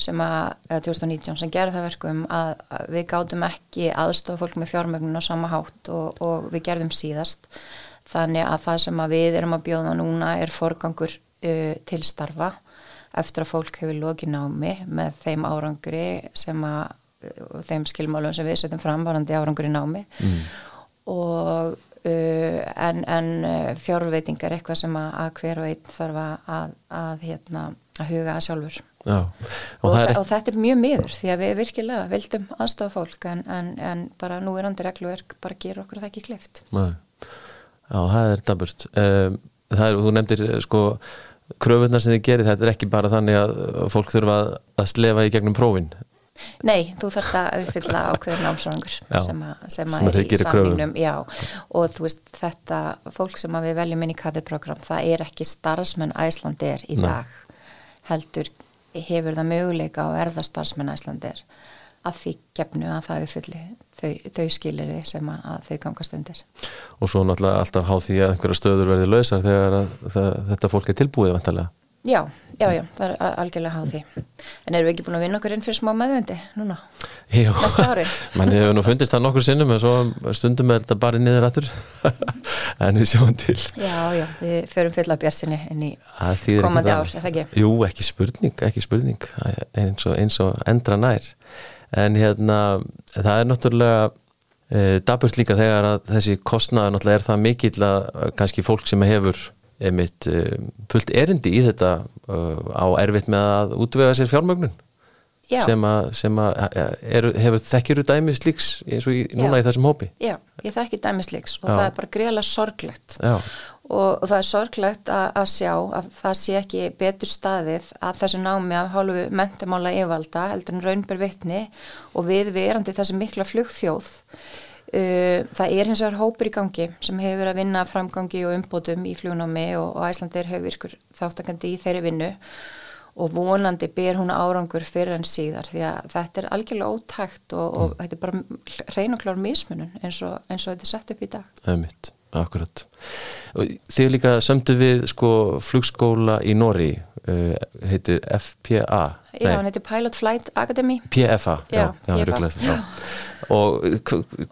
sem að, eða 2019 sem gerði það verkum að, að við gátum ekki aðstofa fólk með fjármögnun á sama hátt og, og við gerðum síðast þannig að það sem að við erum að bjóða núna er forgangur uh, til starfa eftir að fólk hefur lokið námi með þeim árangri sem að uh, þeim skilmálum sem við setjum fram varandi árangur í námi mm. og Uh, en, en uh, fjárveiting er eitthvað sem að, að hver og einn þarf að, að, hérna, að huga að sjálfur. Já, og, og, er... og þetta er mjög miður því að við virkilega vildum aðstofa fólk en, en, en bara nú er andir regluverk bara gera okkur það ekki klift Nei. Já, það er daburt um, það er, þú nefndir sko kröfunar sem þið gerir, þetta er ekki bara þannig að fólk þurfa að slefa í gegnum prófin Nei, þú þarfst að uppfylla ákveður námsrangur sem, sem að er í já, og þú veist þetta fólk sem við veljum inn í KD-program það er ekki starfsmenn Æslandir í Nei. dag. Heldur hefur það möguleika á erða starfsmenn Æslandir að því gefnu að það uppfylli þau, þau skilir þið sem að, að þau gangast undir. Og svo náttúrulega alltaf há því að einhverja stöður verði lausar þegar að, það, þetta fólk er tilbúið vantarlega Já, já, já, það er algjörlega háð því. En erum við ekki búin að vinna okkur inn fyrir smá meðvendi núna, Jú, næsta ári? (laughs) Mann hefur nú fundist það nokkur sinnum en svo stundum er þetta bara niður aftur. (laughs) En við sjáum til. Já, já, við förum fulla björnsinni inn í komandi ár, er það ekki? Jú, ekki spurning, ekki spurning. Eins og, eins og endra nær. En hérna, það er náttúrulega e, daburt líka þegar að þessi kostnaður náttúrulega er það mikill að kannski fólk sem hefur einmitt eh, fullt erindi í þetta eh, á erfitt með að útvega sér fjármögnun Já. sem að, sem að er, hefur þekkjuru dæmis líks eins og í, núna Já. í þessum hópi Já, ég þekki dæmis líks og Já. það er bara greiðlega sorglegt og, og það er sorglegt að, að sjá að það sé ekki betur staðið að þessu námi af hálfu mentamála yfalda heldur en raunber vittni og við verandi þessi mikla flugþjóð það er hins vegar hópur í gangi sem hefur verið að vinna framgangi og umbótum í fljónámi og, og Æslandir hefur virkur þáttakandi í þeirri vinnu. Og vonandi ber hún árangur fyrir en síðar því að þetta er algjörlega ótækt og, og þetta er bara reyn og klár mismunum eins og, eins og þetta er sett upp í dag. Það er mitt, akkurat. Og þið líka sömdu við sko flugskóla í Nóri, uh, heitir FPA. Já, hann heitir Pilot Flight Academy. PFA, já, já, já, já. já. Og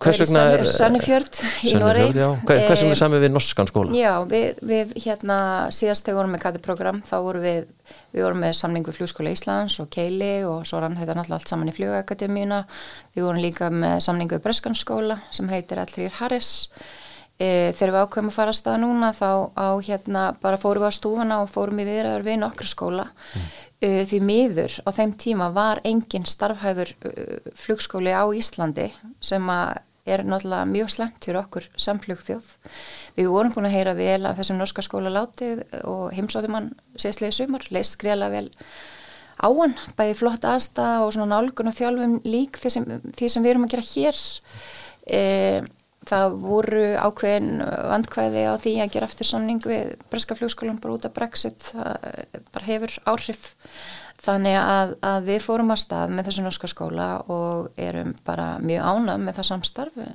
hvers vegna er... Sönnifjörð í Nóri. Hvers vegna er samið við norskan skóla? Já, við, við hérna síðast þegar vorum með katiprogram, þá vorum við, við vorum með samning við Flugskóla Íslands og Keili og svo rann þetta náttúrulega allt saman í Flugakademíuna. Við vorum líka með samning við Breskanskóla sem heitir Allrýr Harris. E, þegar við ákveðum að fara að staða núna þá á hérna bara fórum við á stúfana og fórum í viðræður við nokkru skóla mm. e, því miður á þeim tíma var engin starfhæfur uh, flugskóli á Íslandi sem að er náttúrulega mjög slemt fyrir okkur samflugþjóð. Við vorum búin að heyra vel að þessum norska skóla látið og heimsóðum hann séðslega sumar, leist skriðlega vel á hann, bæði flott aðstæða og svona nálgun og þjálfum lík því sem, því sem við erum að gera hér. E, það voru ákveðin vandkvæði á því að gera eftir samning við Breska fljóskólan bara út af Brexit. Það bara hefur áhrif. Þannig að, að við fórum að stað með þessu norska skóla og erum bara mjög ánað með það samstarfi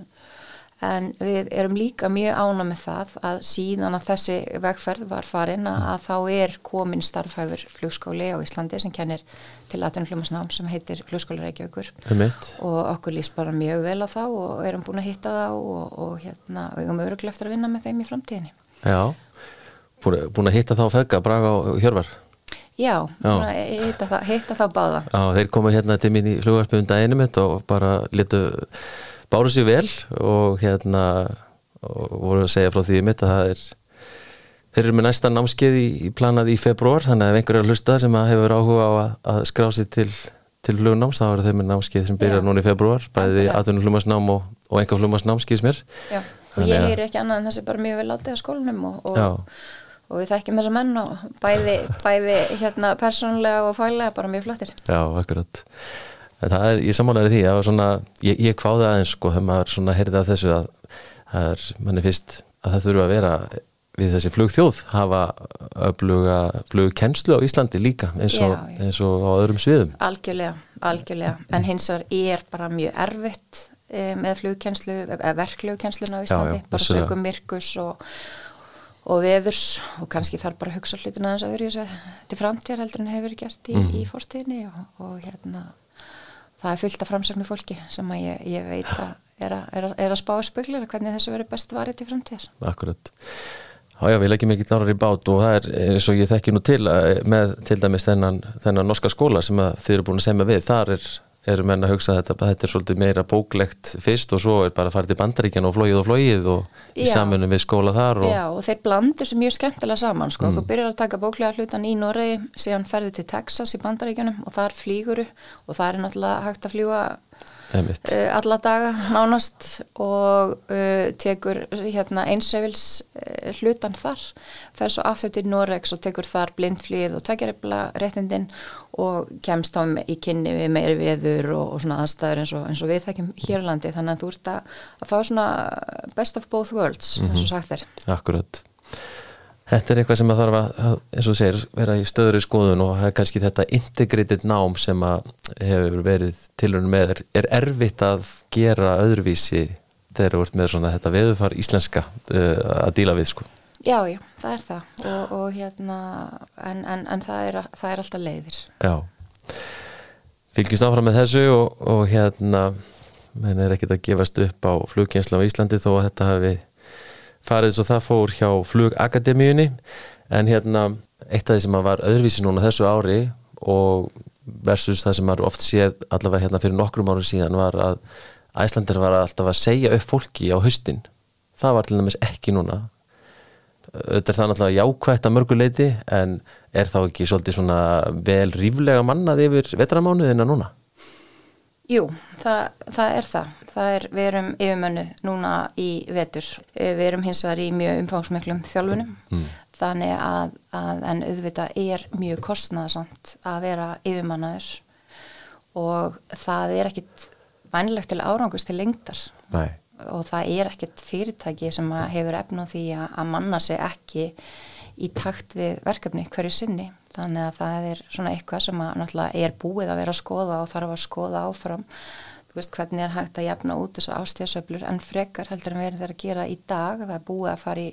en við erum líka mjög ána með það að síðan að þessi vegferð var farin að, þá er komin starfhæfur flugskóli á Íslandi sem kennir til atvinnflumasnám sem heitir flugskóli Reykjavíkur. Og okkur líst bara mjög vel á þá og erum búin að hitta þá og, og hérna, við erum öruglega eftir að vinna með þeim í framtíðinni. Já, búin, að hitta þá Fegga, Braga og Hjörvar? Já, Já. Hitta, það, hitta þá báða. Já, þeir komu hérna til mín í flugvarpum daginu mitt og bara litu báru sér vel og hérna og voru að segja frá því mitt að það er þeir eru með næsta námskeið í, í planað í februar þannig að ef einhver er að hlusta sem að hefur áhuga á að, að skrá sér til, til flugnáms þá eru þeir með námskeið sem byrjar núna í februar bæði aðtunum flumasnám og, og enga flumasnámskið sem er. Já, og ég heyri ekki annað en þessi bara mjög vel látið á skólanum og, og, og við þekkjum þessa menn og bæði, bæði hérna persónulega og fælega bara mjög flottir. Já, akkurat. Er, ég samanlega því að svona, ég, ég kváði aðeins sko þegar maður heyrði að þessu að er, manni fyrst að það þurfa að vera við þessi flugþjóð hafa öfluga flugkennslu á Íslandi líka eins og, já, já. Eins og á öðrum sviðum. Algjörlega, algjörlega, en hins vegar er bara mjög erfitt e, með flugkennslu, verklugkennsluna á Íslandi já, bara sögum myrkus og og veðurs. Og kannski þarf bara að hugsa hlutuna þess að verið til framtíðar heldur en hefur gert í, mm. í fórstíðinni og, og hérna það er fyllt af framsögnu fólki sem að ég, ég veit að er að, er að, að spá spöglir hvernig þessu verður best varðið til framtíðar. Akkurat Já, já, við leggjum ekki nárar í bát og það er eins og ég þekki nú til eh, með til dæmis þennan, þennan norska skóla sem þið eru búin að segja við, þar er eru menn að hugsa þetta, þetta er svolítið meira bóklegt fyrst og svo er bara að fara til bandaríkjan og flóið og flóið og í samunum við skóla þar og... Já og þeir blandur þessu mjög skemmtilega saman sko, mm. þú byrjar að taka bóklega hlutan í Noregi síðan ferðu til Texas í bandaríkjanum og þar flýguru og það er náttúrulega hægt að fljúa alla daga nánast og uh, tekur hérna, einsreifils uh, hlutan þar. Fer svo aftur til Noregs og tekur þar blindflýð og tvekjarifla réttindin og kemst þá í kynni við meiri viður og, og svona aðstæður eins og, eins og við þekkjum Hjörlandi þannig að þú ert að, að fá svona best of both worlds mm -hmm. eins og sagt þér Akkurat Þetta er eitthvað sem að þarf að, eins og segir, vera í stöður í skoðun og kannski þetta integrated nám sem að hefur verið tilhörnum með. Er, er erfitt að gera öðruvísi þegar þú ert með svona þetta veðufar íslenska uh, að díla við sko? Já, já, það er það og, og hérna, en, en, en það, er, það er alltaf leiðir. Já, fylgjast áfram með þessu og, og hérna, menn er ekkit að gefast upp á fluggjensla á Íslandi þó að þetta hafi farið svo það fór hjá flugakademíunni en hérna eitt af því sem var öðruvísi núna þessu ári og versus það sem var oft séð allavega hérna fyrir nokkrum árum síðan var að Æslandir var alltaf að segja upp fólki á höstin það var til dæmis ekki núna auðvitað er það náttúrulega jákvægt að mörguleiti en er þá ekki svolítið svona vel ríflega mannað yfir vetramánuðina núna? Jú, það, það er það. Það er, við erum yfirmönnu núna í vetur. Við erum hins vegar í mjög umfangsmiklum þjálfunum mm. þannig að, að en auðvitað er mjög kostnaðsamt að vera yfirmannaður og það er ekkit vænilegt til árangust til lengtar Nei. og það er ekkit fyrirtæki sem hefur efna því að, að manna sig ekki í takt við verkefni hverju sinni þannig að það er svona eitthvað sem að náttúrulega er búið að vera að skoða og þarf að skoða áfram veist hvernig er hægt að jafna út þessar ástíðasöflur en frekar heldur en við erum þeirra að gera í dag? Það er búið að fara í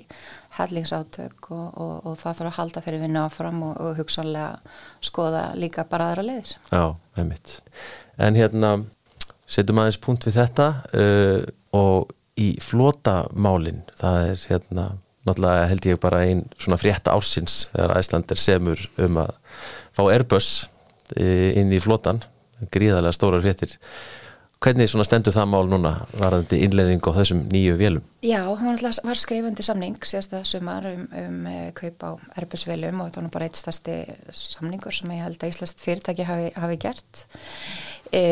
hellingsáttök og, og, og það þarf að halda þeirri vinna áfram og, og hugsanlega skoða líka bara aðra leiðir. Já, einmitt. En hérna, setjum aðeins punkt við þetta uh, og í flótamálin það er hérna náttúrulega held ég bara einn svona frétta ársins þegar Æsland er semur um að fá Airbus inn í flótan gríðarlega stóra fréttir hvernig stendur það mál núna varðandi innleðing á þessum nýju vélum? Já, það var skrifandi samning síðasta sumar um, um kaup á Airbus vélum og þetta var bara eitt stærsti samningur sem ég held að Íslands fyrirtæki hafi, hafi gert e,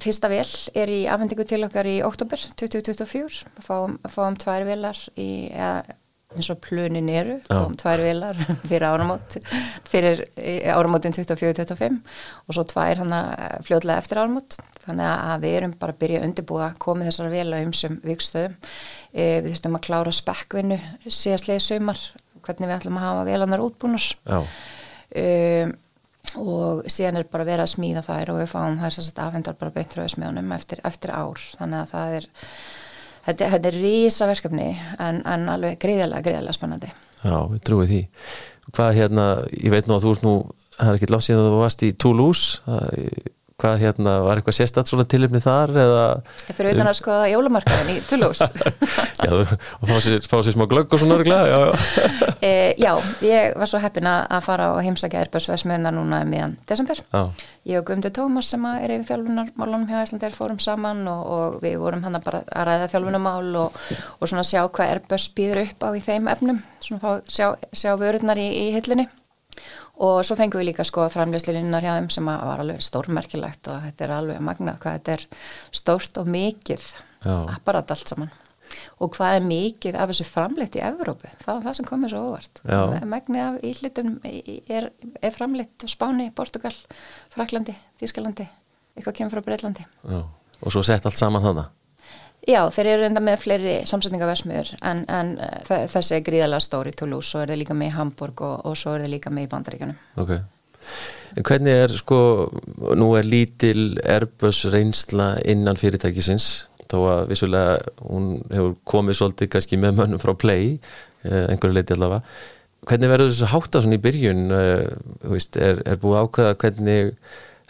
Fyrsta vel er í afhendingu til okkar í oktober 2024 fáum, fáum tvær velar í, eða, eins og plunin eru fáum tvær velar (laughs) fyrir áramót fyrir áramótin 24-25 og svo tvær hann fljóðlega eftir áramót. Þannig að við erum bara að byrja að undirbúa komið þessara vela um sem vikstöðum. E, við þurftum að klára spekkvinnu síðastlega sömar hvernig við ætlum að hafa velanar útbúnar. Já. Um og síðan er bara verið að smíða þær og við fáum þær afhendar bara beintröðismjónum eftir, eftir ár. Þannig að það er þetta, þetta er rísa verkefni en, en alveg greiðilega, greiðilega spennandi. Já, við trúið því. Hvað hérna, ég veit nú að þú ert nú það er ekki látt síðan að þú varst í Toulouse hvað hérna, var eitthvað sérstatt svona tilöfni þar eða? Fyrir utan að skoða jólumarkaðin í Toulouse. (laughs) Já, og fá sér, fá sér smá glögg og svona örgla já, já. (laughs) e, já, ég var svo heppin að fara og heimsækja Airbus-vesmiðna núna meðan desember. Já. Ég og Guðmundur Tómas sem er yfir þjálfunarmálunum hjá Íslandir fórum saman og, og við vorum hann bara að ræða þjálfunarmál og, og svona sjá hvað Airbus býður upp á í þeim efnum. Svona fá, sjá, sjá vörurnar í, í hillinni og svo fengum við líka sko framljóslinnar hjá þeim sem var alveg stórmerkilegt og þetta er alveg magnað hvað þetta er stórt og mikið apparat allt saman. Og hvað er mikið af þessu framleitt í Evrópu, það var það sem komið svo óvart. Magnið af ílitum er, er framleitt Spáni, Portugal Fraklandi, Þískalandi eitthvað kemur frá Breitlandi og svo sett allt saman þannig Já, þeir eru enda með fleiri samsetningaversmiður en, en uh, þessi er gríðalega stóri Toulouse, svo er það líka með í Hamburg og, og svo er það líka með í Bandaríkjunum. Ok, en hvernig er sko, nú er lítil Airbus reynsla innan fyrirtækisins, þó að vissulega hún hefur komið svolítið kannski með mönnum frá Play, eh, einhverju leiti allavega. Hvernig verður þessu hátt á svona í byrjun, eh, veist, er, er búið ákveða hvernig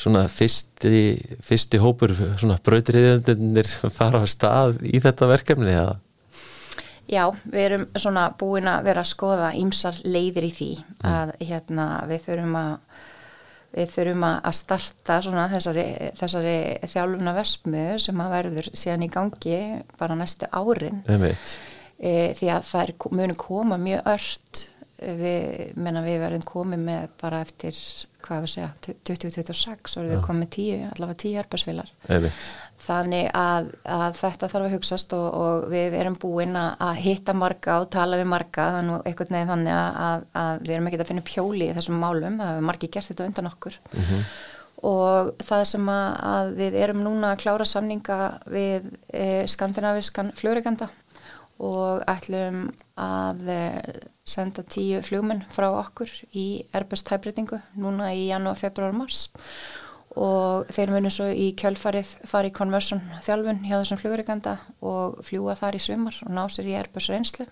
svona fyrsti, fyrsti hópur svona brautriðjöndir (laughs) fara á stað í þetta verkefni eða? Já, við erum svona búin að vera að skoða ímsar leiðir í því mm. að hérna við þurfum að við þurfum að starta svona þessari, þessari þjálfuna vesmu sem að verður síðan í gangi bara næstu árin e, því að það er, muni koma mjög ört við, menna við verðum komið með bara eftir hvað við segja, 2026 og við með 10, allavega 10 arbeidsvilar þannig að, að þetta þarf að hugsaст og, og við erum búin að hitta marga og tala við marga. Þannig, að, að við erum ekki að finna pjóli í þessum málum, það hefur margi gert þetta undan okkur. Mm -hmm. og það sem að við erum núna að klára samninga við e, skandinaviskan fljóreganda og ætlum að eh, senda tíu fljómen frá okkur í Airbus tæbreytingu núna í janúar, februar, mars. Og þeir munum svo í kjölfarið fara í conversion þjálfun hjá þessum fljóðurikanda og fljúa þar í sumar og ná sér í Airbus reynslu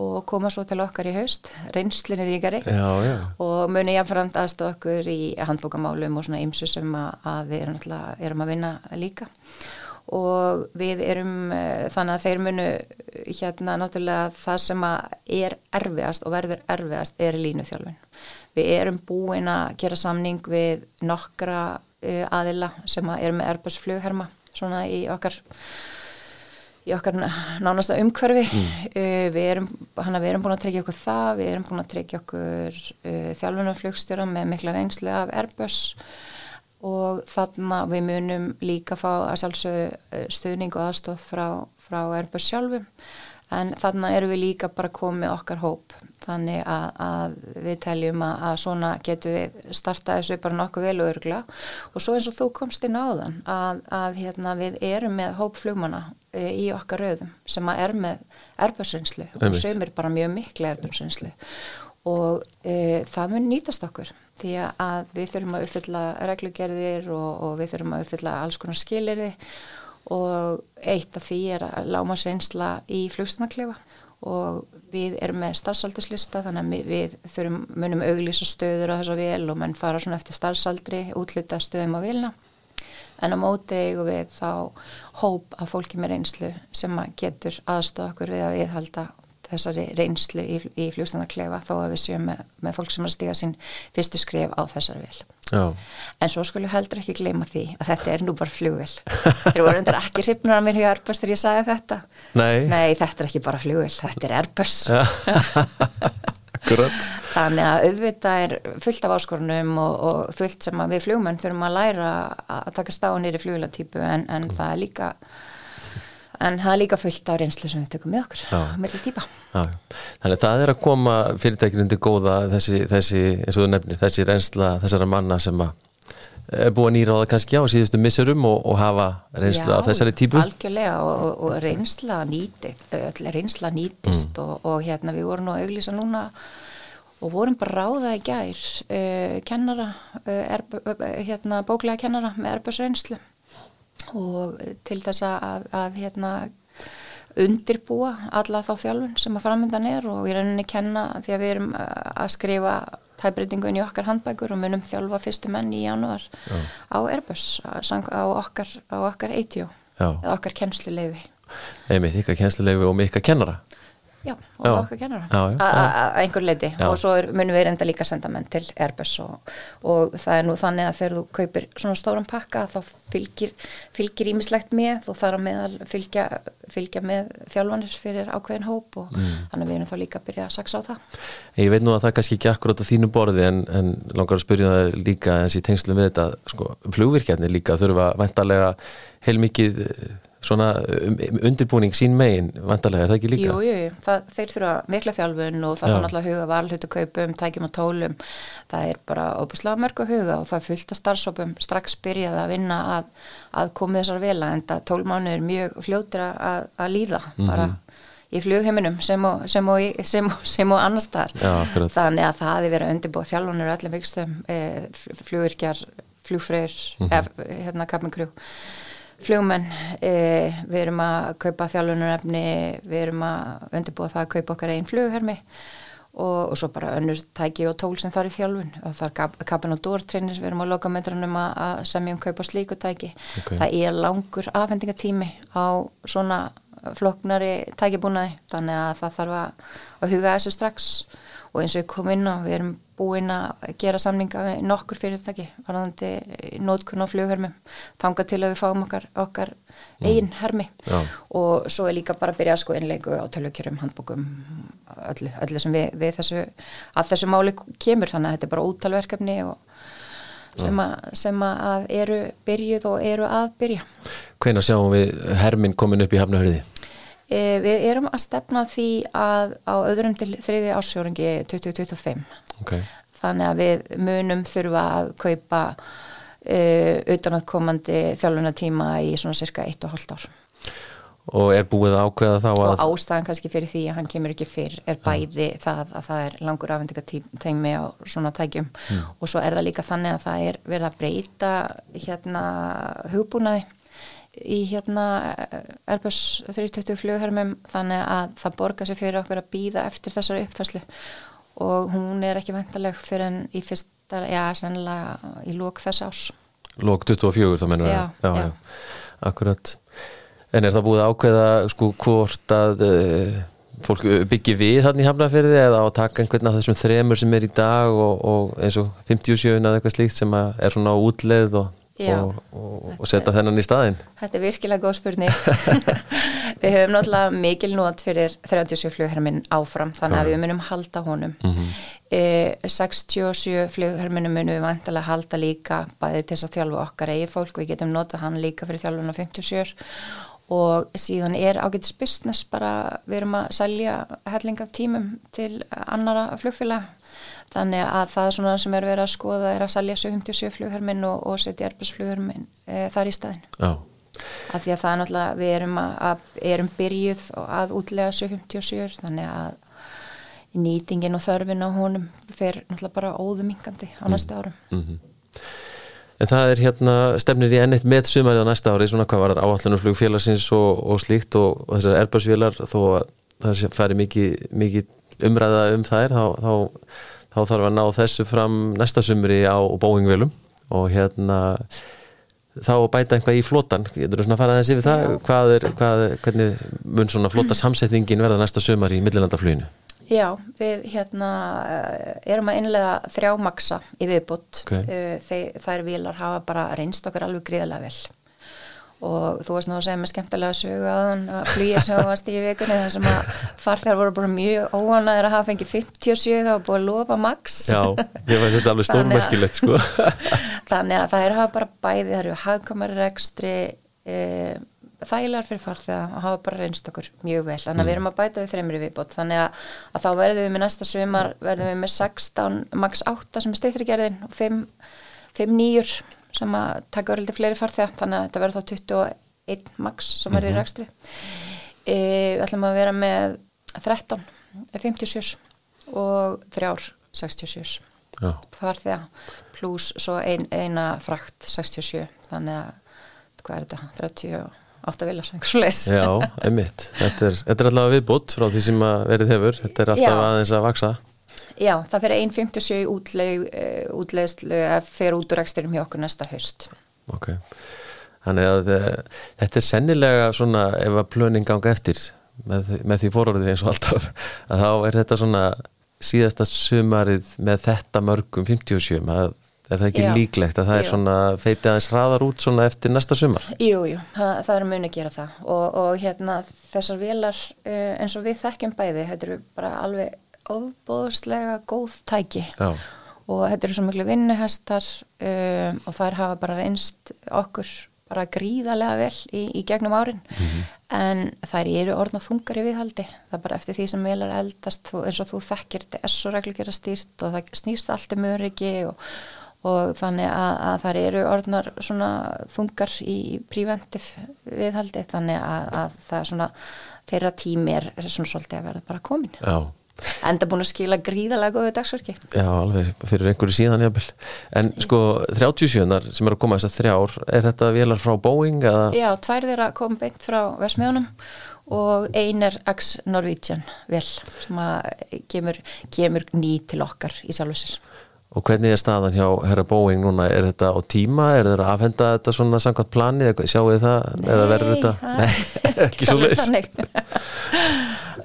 og koma svo til okkar í haust. Reynslin er ríkari. Já, já. og muni jáfnframt aðstofa okkur í handbókamálum og svona ymsu sem að, að við erum, erum að vinna líka og við erum uh, þannig að þeir munu hérna náttúrulega það sem er erfiðast og verður erfiðast er línuþjálfin. Við erum búin að gera samning við nokkra uh, aðila sem er með Airbus flugherma svona í okkar í okkar nánasta umhverfi mm. uh, við erum, hana, við erum búin að tryggja okkur það, við erum búin að tryggja okkur þjálfunum flugstjóra með mikla reynsli af Airbus og þarna við munum líka fá að sjálfsögðu eh, stuðning og aðstof frá, frá Airbus sjálfum. En þarna eru við líka bara komið okkar hóp. Þannig að, að við teljum að, að svona getum við starta þessu bara nokkuð vel og örgla og svo eins og þú komst inn á þann að, að hérna, við erum með hópflugmana e, í okkar rauðum sem er með erbjörnsreynslu og sem er bara mjög miklu erbjörnsreynslu og e, það mun nýtast okkur því að við þurfum að uppfylla reglugerðir og, og við þurfum að uppfylla alls konar skilirði og eitt af því er að láma seinsla í flugstunarklefa og við erum með starfsalderslista þannig að við þurfum munum auglýsa stöður á þessa vel og menn fara svona eftir starfsaldri útlita stöðum á vilna en á móti og við þá hóp af fólki með reynslu sem getur aðstofa okkur við að viðhalda þessari reynslu í, í fljóstanarklefa þó að við séum með, með fólk sem er að stiga sín fyrstu skrif á þessari vil. Já. En svo skulle heldur ekki gleyma því að þetta er nú bara fljóvel. Þeir voru endur ekki hrifnur að mér hjá Airbus þegar ég sagði þetta. Nei. Nei, þetta er ekki bara fljóvel, þetta er Airbus. (laughs) Þannig að auðvitað er fullt af áskorunum og, og fullt sem við fljómenn þurfum að læra að taka stáðunir í fljóvelatýpu en, en mm. það er líka en það er líka fullt á reynslu sem við tökum með okkur með því típa já. Þannig að það er að koma fyrirtækinu undir góða þessi, þessi, eins og þú nefnir, þessi reynsla þessara manna sem er nýra á það kannski á síðustu missurum og, og hafa reynsla já, af þessari típu Já, algjörlega og, og, og reynsla nýti reynsla nýtist mm. og hérna við vorum nú að auglýsa núna og vorum bara ráða í gær uh, kennara uh, er, uh, hérna bóklega kennara með erbjörnsreynslu og til þess að, að hérna, undirbúa alla þá þjálfun sem að framöndan er og erum að kenna því að við erum að skrifa tæbreytingun í okkar handbækur og munum þjálfa fyrstu menn í janúar Já. á Airbus á okkar, okkar ATO eða okkar kennsluleifi Eða með ykkar kennsluleifi og með ykkar kennara Já, og já. okkar kennarar að einhver leiti og svo er, munum við reynda líka að senda menn til Airbus og, og það er nú þannig að þegar þú kaupir svona stóran pakka þá fylgir, fylgir ímislegt með og þar á meðal fylgja, fylgja með þjálfanir fyrir ákveðin hóp og mm. þannig að við erum þá líka að byrja að saksa á það. Ég veit nú að það kannski ekki akkurát á þínu borði en, en langar að spyrja það líka eins í tengslu með þetta sko, flugvirkjarnir líka þurfa vendarlega heilmikið svona um, undirbúning sín megin vantarlega, er það ekki líka? Jú, jú, jú. Það, þeir þurfa mikla þjálfun og það er náttúrulega huga valhutu kaupum, tækjum og tólum það er bara óbúslega mörg að huga og það fullt af starfsópum strax byrjað að vinna að, að koma þessar vela en það tólmánu er mjög fljótur að, að líða mm -hmm. bara í flugheiminum sem og, sem og, sem og, sem og annars þar þannig að það hefur verið að undirbúa þjálfunir öllum vikstum, e, flugvirkjar flugfreyr, mm -hmm. hérna kapmingrú flugmenn, e, við erum að kaupa þjálfunarefni, við erum að undirbúa það að kaupa okkar einn flughermi og, og svo bara önnur tæki og tól sem þar í þjálfun. Og það er kapin og dórtreinis, við erum á lokametranum að semja um kaupa slíku tæki. Okay. það er langur afhendingatími á svona floknari tækibúnaði, þannig að það þarf að, að huga þessu strax. Og eins og ég kom inn á, við erum búin að gera samninga með nokkur fyrirtæki varðandi nótkunn og flughermi þanga til að við fáum okkar, okkar mm. eigin hermi Já. og svo er líka bara að byrja að sko innleiku á tölvkjörum, handbókum öllu, öllu sem við, við þessu að þessu máli kemur þannig að þetta er bara úttalverkefni sem, a, sem að eru byrjuð og eru að byrja Hveina sjáum við hermin komin upp í hafnahörði? E, við erum að stefna því að á öðrum til þriði ásjóringi 2025 okay. þannig að við munum þurfa að kaupa uh, utanaðkomandi þjálfunatíma í svona cirka 1,5 ár Og er búið ákveða þá að... Og ástæðan kannski fyrir því að hann kemur ekki fyrr er bæði ja. það að það er langur afhendingatími á svona tækjum mm. og svo er það líka þannig að það er verið að breyta hérna hugbúnaði í hérna Airbus 320 flughermum þannig að það borgar sér fyrir okkur að býða eftir þessari uppfæslu og hún er ekki vendaleg fyrir en í fyrsta, já, sennilega í lók þess ás. Lók 24 þá mennur það? Já, já, já, akkurat. En er það búið ákveða sko hvort að uh, fólk byggir við hann í Hafnarferði eða á að taka einhvern af þessum þremur sem er í dag og, og eins og 57 eða eitthvað slíkt sem er svona útleð og og, og, og setja þennan í staðin Þetta er virkilega góð spurning. (laughs) Við höfum náttúrulega mikil nót fyrir 37 flughermin áfram þannig að við munum halda honum. Mm -hmm. e, 67 flugherminu munum við vantilega halda líka bæði til þess að þjálfu okkar eigi fólk. Við getum notað hann líka fyrir þjálfuna 57 og síðan er ágætis business bara við erum að selja helling af tímum til annara flugfélag Þannig að það svona sem er verið að skoða er að salja 77 flugherminn og, og setja erbjörnsflugherminn e, þar í staðin. Já. Af því að það er náttúrulega, við erum, að, að, erum byrjuð að útlega 77 þannig að nýtingin og þörfin á honum fer náttúrulega bara óðumingandi á næstu árum. Mm -hmm. En það er hérna stefnir í ennitt með sumarið á næsta ári, svona hvað var það áallunum flugfélagsins og, og slíkt og, og þessar erbjörnsvélar þó að það færi mikið, mikið umræða um þær þá, þá, þá þarf að ná þessu fram næsta sumri á bóingvelum og hérna þá bæta einhvað í flotan getur þú svona að fara aðeins yfir það? Hvað er, hvað, hvernig mun svona flota samsetningin verða næsta sömar í millilandafluginu? Já, við hérna eh, erum að innlega þrjá maksa í viðbútt okay. Eh, þær vilar hafa bara reynst okkar alveg gríðarlega vel og þú varst nú að segja með skemmtilega sögu aðan að flýja sem varst í vikunni þar sem að farþjar voru bara mjög óanæðir að hafa fengið 57 þá búið að lofa max. Já, ég veist þetta alveg (laughs) stórmerkilegt sko. (laughs) Þannig að það er að hafa bara bæði það eru hagkamari rekstri e, þægilegar fyrir farþjar að hafa bara reynst okkur mjög vel. Þannig að mm. við erum að bæta við þreymri viðbót. Þannig að, að þá verðum við með næsta sömar verðum við með 16, max 8 sem er steytrigerðin og 5, 5 nýjur sem að taka örliti fleiri farþegar þannig að þetta verður þá 21 max sem verður í mhm. rækstri e, við ætlum að vera með 13 57 og 3 67 farþegar pluss svo ein, eina frakt 67 þannig að hvað er þetta 38 vilar Já, einmitt. Þetta er, þetta er alltaf viðbútt frá því sem að verið hefur. Þetta er alltaf Já. aðeins að vaksa Já, það fyrir 1.57 útleið, útleiðslu að fyrir út úr eksturum hjá okkur næsta höst. Ok, þannig að uh, þetta er sennilega svona ef að plöning ganga eftir með, með því fórorðið eins og alltaf að þá er þetta svona síðasta sumarið með þetta mörgum 57, að Er það ekki Já, líklegt að það jú. er svona feitið aðeins hraðar út svona eftir næsta sumar? Jú, jú, það, það er muni að gera það og, og hérna þessar vilar uh, eins og við þekkjum bæði, þetta eru bara alveg ofbóðslega góð tæki. Já. og þetta eru svo miklu vinnuhestar um, og þær hafa bara reynst okkur bara gríðarlega vel í, í gegnum árin. Mm -hmm. en þær eru orðna þungar í viðhaldi. Það er bara eftir því sem vel er eldast eins og þú þekkir þetta er svo reglugjör að stýrt og það snýst allt um öryggi og, og þannig að, að þær eru orðnar svona þungar í preventiv viðhaldi þannig að, að það er svona þeirra tími er svona svolítið að verða bara komin Já enda búin að skila gríðalega góðu dagsverki Já, alveg, fyrir einhverju síðan jábel En sko, 37 sem er að koma þess að þrjár, er þetta velar frá Boeing? Eða? Já, tvær þeirra kom beint frá Vesmiðunum og ein er X Norwegian vel, sem að kemur, kemur ný til okkar í sjálfsir Og hvernig er staðan hjá herra Boeing núna? Er þetta á tíma? Er þetta að afhenda þetta svona samkvæmt plani? Sjáu þið það? Nei, Eða verður þetta? Nei, (laughs) (laughs) ekki svo leiðis (laughs)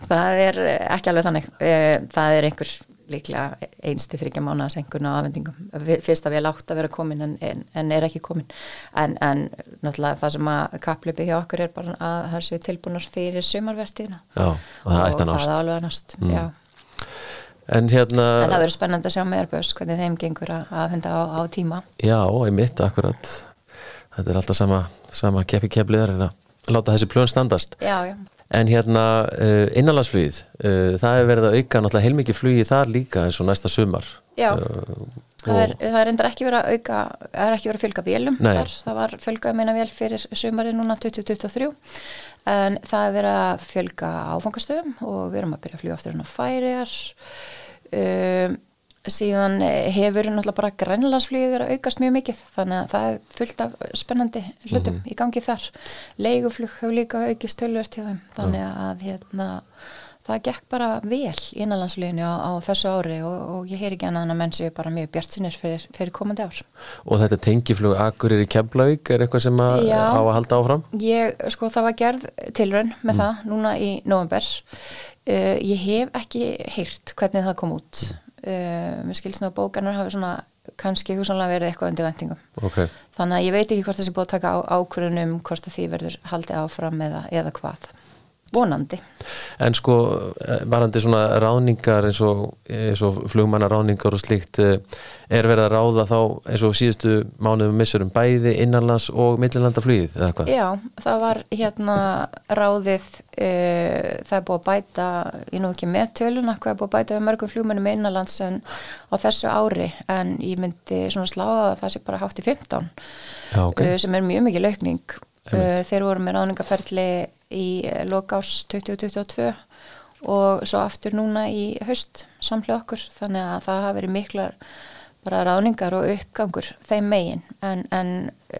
það er ekki alveg þannig eh, það er einhver líklega einsti þryggja mánu að sengun á afhendingum fyrst að við látt að vera komin en, en, en er ekki komin en, en náttúrulega það sem að kaplöpi hjá okkur er bara að það séu tilbúinars fyrir sumarvertíðina og, og það er alveg að nást mm. En hérna en það verður spennand að sjá með Airbus hvernig þeim gengur að afhenda á, á tíma. Já, ég mitt akkurat. Þetta er alltaf sama, sama keppi keppliðar en að láta þessi plön standast. Já, já. En hérna uh, innanlandsflugið, uh, það hefur verið að auka náttúrulega heilmikið flugið þar líka eins og næsta sumar. Já, uh, það, er, það er endur ekki verið að auka, það er ekki verið að fylga vélum. Þar, það var fylgað meina vél fyrir sumari núna 2023 en það er verið að fylga áfangastöðum og við erum að byrja að flyga aftur hérna á færiðar. Um, síðan hefur náttúrulega bara grænlandsflýðið verið að aukast mjög mikið þannig að það er fullt af spennandi hlutum mm -hmm. í gangi þar leiguflug hefur líka aukist tölvert hjá þeim þannig að hérna, það gekk bara vel í innanlandsflýðinu á, á þessu ári og, og ég heyr ekki annað en að menn séu bara mjög bjart sinir fyrir, fyrir komandi ár Og þetta tengiflug Agurir í Keflavík er eitthvað sem að Já, á að halda áfram? Ég, sko það var gerð tilrönn með mm. það núna í november uh, ég hef ekki heyrt hvernig það kom út uh, mér skilst nú að bókanar hafi svona kannski húsanlega verið eitthvað undir vendingum okay. þannig að ég veit ekki hvort þessi búið að taka á, ákvörunum hvort því verður haldið áfram eða, eða hvað vonandi. En sko eh, varandi svona ráningar eins og, og flugmanna ráningar og slíkt eh, er verið að ráða þá eins og síðustu mánuðum missurum bæði innanlands og millilanda flugið eða hvað? Já, það var hérna ráðið e, það er búið að bæta ég nú ekki með töluna hvað er búið að bæta við mörgum flugmannum innanlands en á þessu ári en ég myndi svona sláða að það sé bara hátt í 15 Já, okay. sem er mjög mikið laukning þeir voru með ráningaferli í lokás 2022 og svo aftur núna í haust samlega okkur. Þannig að það hafa verið miklar bara ráningar og uppgangur þeim megin. En, en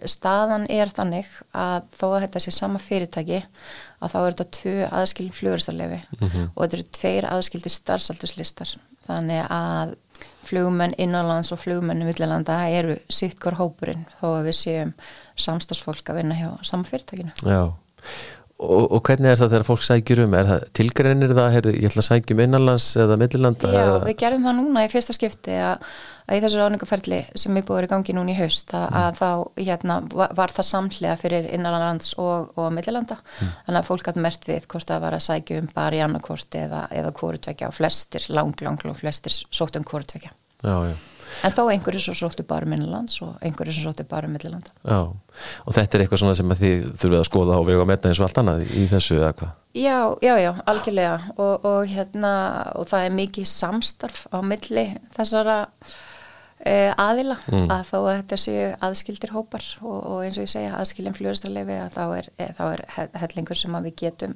staðan er þannig að þó að þetta sé sama fyrirtæki að þá er þetta tvö aðskilin fluguristarlefi mm -hmm. og þetta eru tveir aðskildi starfsaldurslistar. Þannig að flugumenn innanlands og flugumenn í villilanda eru sittkor hópurinn þó að við séum samstagsfólk að vinna hjá sama fyrirtækinu. Já Og, og hvernig er það þegar fólk sækjur um? Er það tilgreinir það, heyrðu, ég ætla að sækjum innanlands eða millilanda? Já, eða? við gerðum það núna í fyrsta skipti að, að í þessu ráningaferli sem er búið í gangi núna í haust að, mm. að þá hérna, var, var það samlega fyrir innanlands og, og millilanda mm. þannig að fólk hatt mert við hvort það var að sækjum bara í annarkort eða, eða kórutvekja og flestir, lang, lang, lang flestir sótt um kórutvekja. Já, já. En þó einhverju svo sóttu bara minnalands og einhverju sem sóttu bara millilanda. Já, og þetta er eitthvað svona sem þið þurfið að skoða og vega að metna eins og allt annað í þessu eða hvað? Já, já, já, algjörlega og, og hérna, og það er mikið samstarf á milli þessara e, aðila mm. að þó að þetta séu aðskildir hópar og, og eins og ég segja aðskilin fljóðstarleifi að þá er, e, þá er hellingur sem að við getum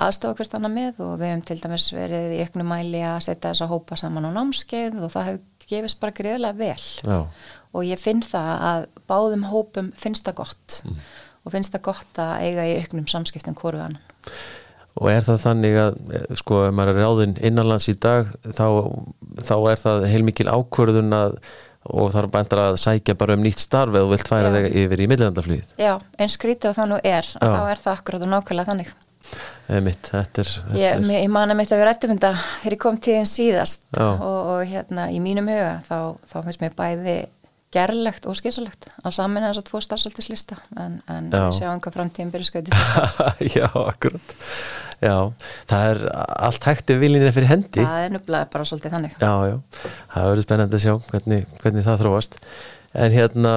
aðstofa hvert annað með og við hefum til dæmis verið í auknum mæli að setja þessa hópa saman á námskeið og það hefur gefist bara greiðilega vel Já. og ég finn það að báðum hópum finnst það gott mm. og finnst það gott að eiga í auknum samskiptum hverju annan. Og er það þannig að, eh, sko, ef maður er ráðinn innanlands í dag, þá, þá er það heilmikil ákvörðun að og þarf bara að sækja bara um nýtt starf eða þú vilt færa þig yfir í millilandaflýð. Já, eins skrítið og það nú er, Já. þá er það akkurat og nákvæmlega þannig. Mitt, þetta er, þetta ég, ég man að mitt að vera rættumunda þegar ég kom tíðin síðast og, og hérna í mínum huga þá, þá finnst mér bæði gerlegt og skilsalegt að samin þess að tvo starfsaldurslista en, en sjá einhvað framtíðin byrju skoði (laughs) Já, akkurat. Já, það er allt hægt ef viljinni er fyrir hendi. Það er nöfnilega bara svolítið þannig. Já, já, það verður spennandi að sjá hvernig, hvernig það þróast. En hérna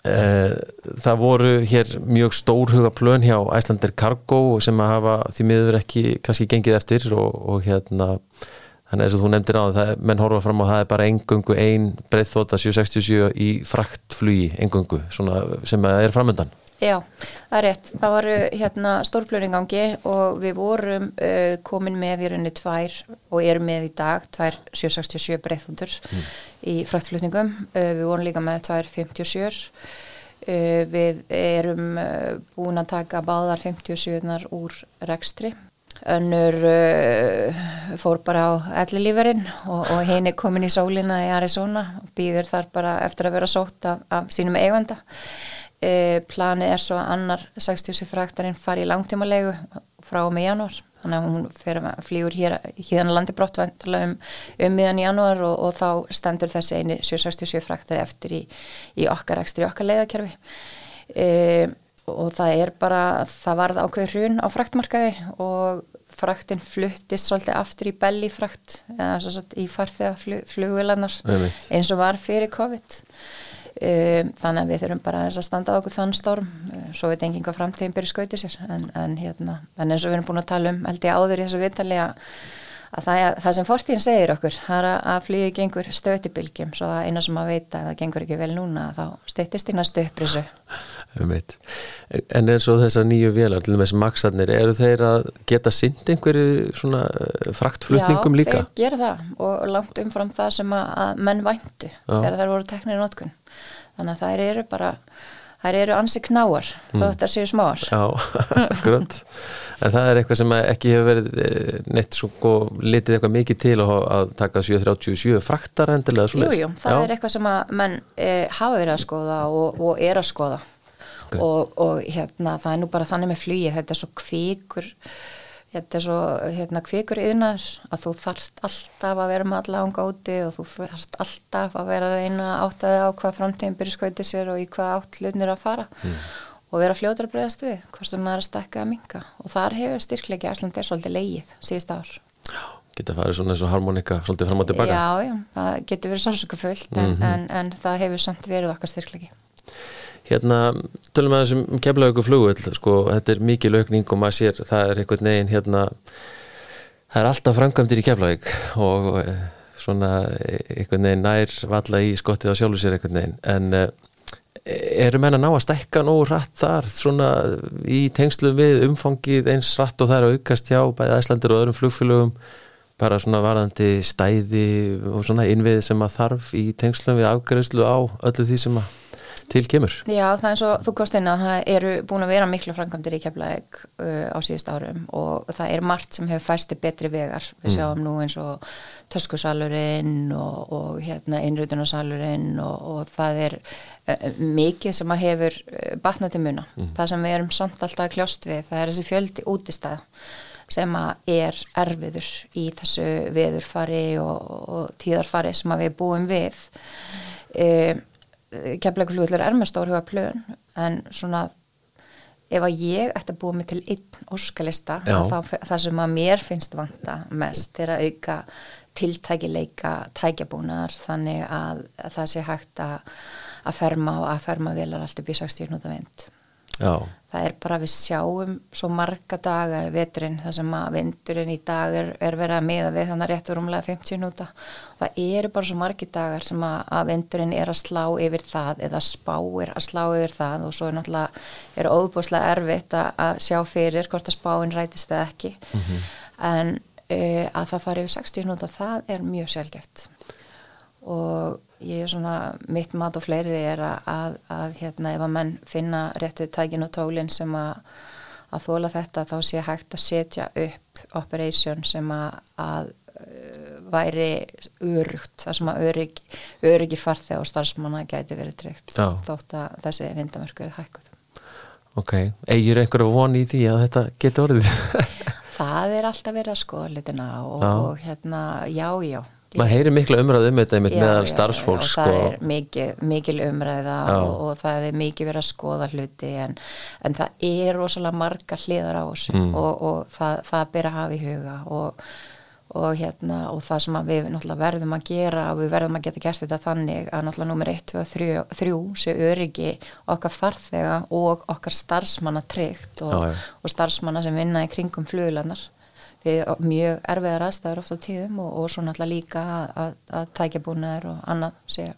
það voru hér mjög stórhuga plön hjá Æslander Cargo sem að hafa því miður ekki kannski gengið eftir og, og hérna þannig að þú nefndir á það, menn horfa fram á það er bara engungu ein breyðþóta 767 í fraktflugi engungu sem er framöndan Já, það er rétt. Það var hérna stórblöringangi og við vorum uh, komin með í rauninni tvær og erum með í dag tvær 767 breyðhundur mm. í fraktflutningum. Uh, við vorum líka með tvær 57. Uh, við erum búin að taka báðar 57-nar úr rekstri. Önnur fór bara á ellilíferinn og, og henni komin í sólina í Arizona og býður þar bara eftir að vera sótt af, af sínum eiganda. E, planið er svo að annar 60 fraktarinn fari í langtímalegu frá og með janúar. Þannig að hún fyrir, flýur hér hérna landi brottvæntala um, um miðan janúar og, og þá stendur þessi eini 767 fraktari eftir í, í okkar ekstra í okkar leiðakerfi. E, og það er bara það varð ákveð hrun á fraktmarkaði og fraktinn fluttist svolítið aftur í belli frakt eða í farþega flugvilarnar eins og var fyrir COVID Um, þannig að við þurfum bara að standa á okkur þann storm, svo veit enginn hvað framtíðin byrju skautið sér, en, en, hérna, en eins og við erum búin að tala um, held ég áður í þessu viðtali að, að það, það sem fortíðin segir okkur, það er að flýju gengur stötibilgjum, svo að eina sem að veita ef það gengur ekki vel núna, þá steytist inn að stöpprisu. En eins og þessar nýju vélar, til þessi maksarnir, eru þeir að geta synd einhverju svona uh, fraktflutningum Já, líka? Já, þeir gera það og langt umfram það sem að menn væntu Já. þegar þær voru teknir notkun þannig að þær eru bara þær eru ansi knáar mm. þó þetta séu smáar Já, (laughs) akkurat en það er eitthvað sem ekki hefur verið eh, neitt svo litið eitthvað mikið til að taka 737 fraktar endilega Jújú, jú, það Já. er eitthvað sem að menn e, hafa verið að skoða og, og er að skoða okay. og, og hérna það er nú bara þannig með flýið, þetta er svo kvíkur þetta er svo hérna kvikur yðnar að þú þarft alltaf að vera með alla ánga úti og þú þarft alltaf að vera að reyna áttaði á hvað framtíðin byrju skoðið sér og í hvað átlutnir að fara mm. Og vera fljóður að bregðast við hvort sem það er að stekka að minga og þar hefur styrklegi Æsland er svolítið leið síðust ár. Getur farið svona eins og harmonika svolítið fram og tilbaka Já, já, það getur verið sársöku fullt en, mm -hmm. en, en það hefur samt verið okkar styrklegi Hérna, tölum við þessum kemlaugum flugvöld, sko, þetta er mikið laukning og maður sér, það er einhvern veginn hérna, það er alltaf framkvæmdir í kemlaug og eh, svona einhvern veginn nær valla í skottið á sjálfu sér einhvern veginn, en uh, eru menn að ná að stækka nógu rætt þar svona í tengslu við umfangið eins rætt og það er að aukast hjá bæði æslandur og öðrum flugfélögum bara svona varðandi stæði og svona innvið sem að þarf í tengslu við afgreðslu á öllu því sem að til kemur. Já, það er eins og þú kost inn að það eru búin að vera miklu framkvæmdir í keflaeg uh, á síðust árum og það er margt sem hefur fæsti betri vegar. Við mm. sjáum nú eins og töskusalurinn og, og hérna, innrutunarsalurinn og, og það er uh, mikið sem að hefur uh, batnað til muna. Mm. Það sem við erum samt alltaf að kljást við, það er þessi fjöldi útistæð sem að er erfiður í þessu veðurfari og, og tíðarfari sem að við búum við. Um, kemleikuflugullur er með stórhuga plön en svona ef að ég ætti að búa mig til einn óskalista það sem að mér finnst vanta mest er að auka tiltækileika tækjabúnar þannig að, að það sé hægt að, að ferma og að ferma vilar allt upp í 60 núta vind Já. Það er bara við sjáum svo marga daga veturinn þar sem að vindurinn í dag er, er verið að miða við þannig að réttur umlega 50 núta það eru bara svo margi dagar sem að, að vindurinn er að slá yfir það eða spáir að slá yfir það og svo er náttúrulega er óbúslega erfitt að, að sjá fyrir hvort að spáinn rætist eða ekki. Mm -hmm. en uh, að það fari yfir 60 núta það er mjög sjálfgeft og ég er svona, mitt mat og fleiri er að, að, að hérna ef að menn finna réttu tækin og tólinn sem að, að þóla þetta þá sé hægt að setja upp operation sem að uh, væri örugt, það sem að öryggi, öryggi farþeg og starfsmanna gæti verið tryggt Já. þótt að þessi vindamörku er hægt Ok, eigir einhverju voni í því að þetta geti orðið? (laughs) það er alltaf verið að skoða litina og, og hérna, já, já maður heyri miklu umræðu um þetta meðal starfsfólks og það sko. er mikil, mikil umræða og, og það er mikið verið að skoða hluti en, en það er rosalega marga hliðar á þessu mm. og, og það, það ber að hafa í huga og, og hérna og það sem við verðum að gera og við verðum að geta gert þetta þannig að náttúrulega nummer 1, 2 og 3 sé öryggi okkar farþega og okkar starfsmanna tryggt og starfsmanna sem vinna í kringum fluglandar við mjög erfiðar aðstæður oft á tíðum og, og svo náttúrulega líka að, að, að tækja búinir og annað sé,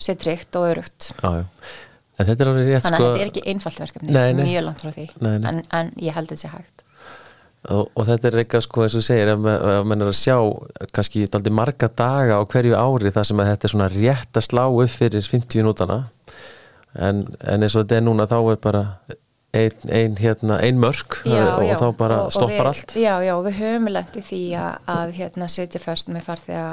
sé tryggt og örugt já, já. Þannig að sko... þetta er ekki einfalt verkefni nei, nei. mjög langt frá því. Nei, en, en ég held þetta sé hægt. Og, og þetta er eitthvað sko eins og segir ef mann er að sjá kannski daldi marga daga á hverju ári þar sem að þetta er svona rétt að slá upp fyrir 50 nútana en, en eins og þetta er núna þá er bara ein, ein, hérna, ein mörg já, og já, þá bara og, stoppar og við, allt. Já, já, við höfum lendið því að, að hérna, setja fast með farþega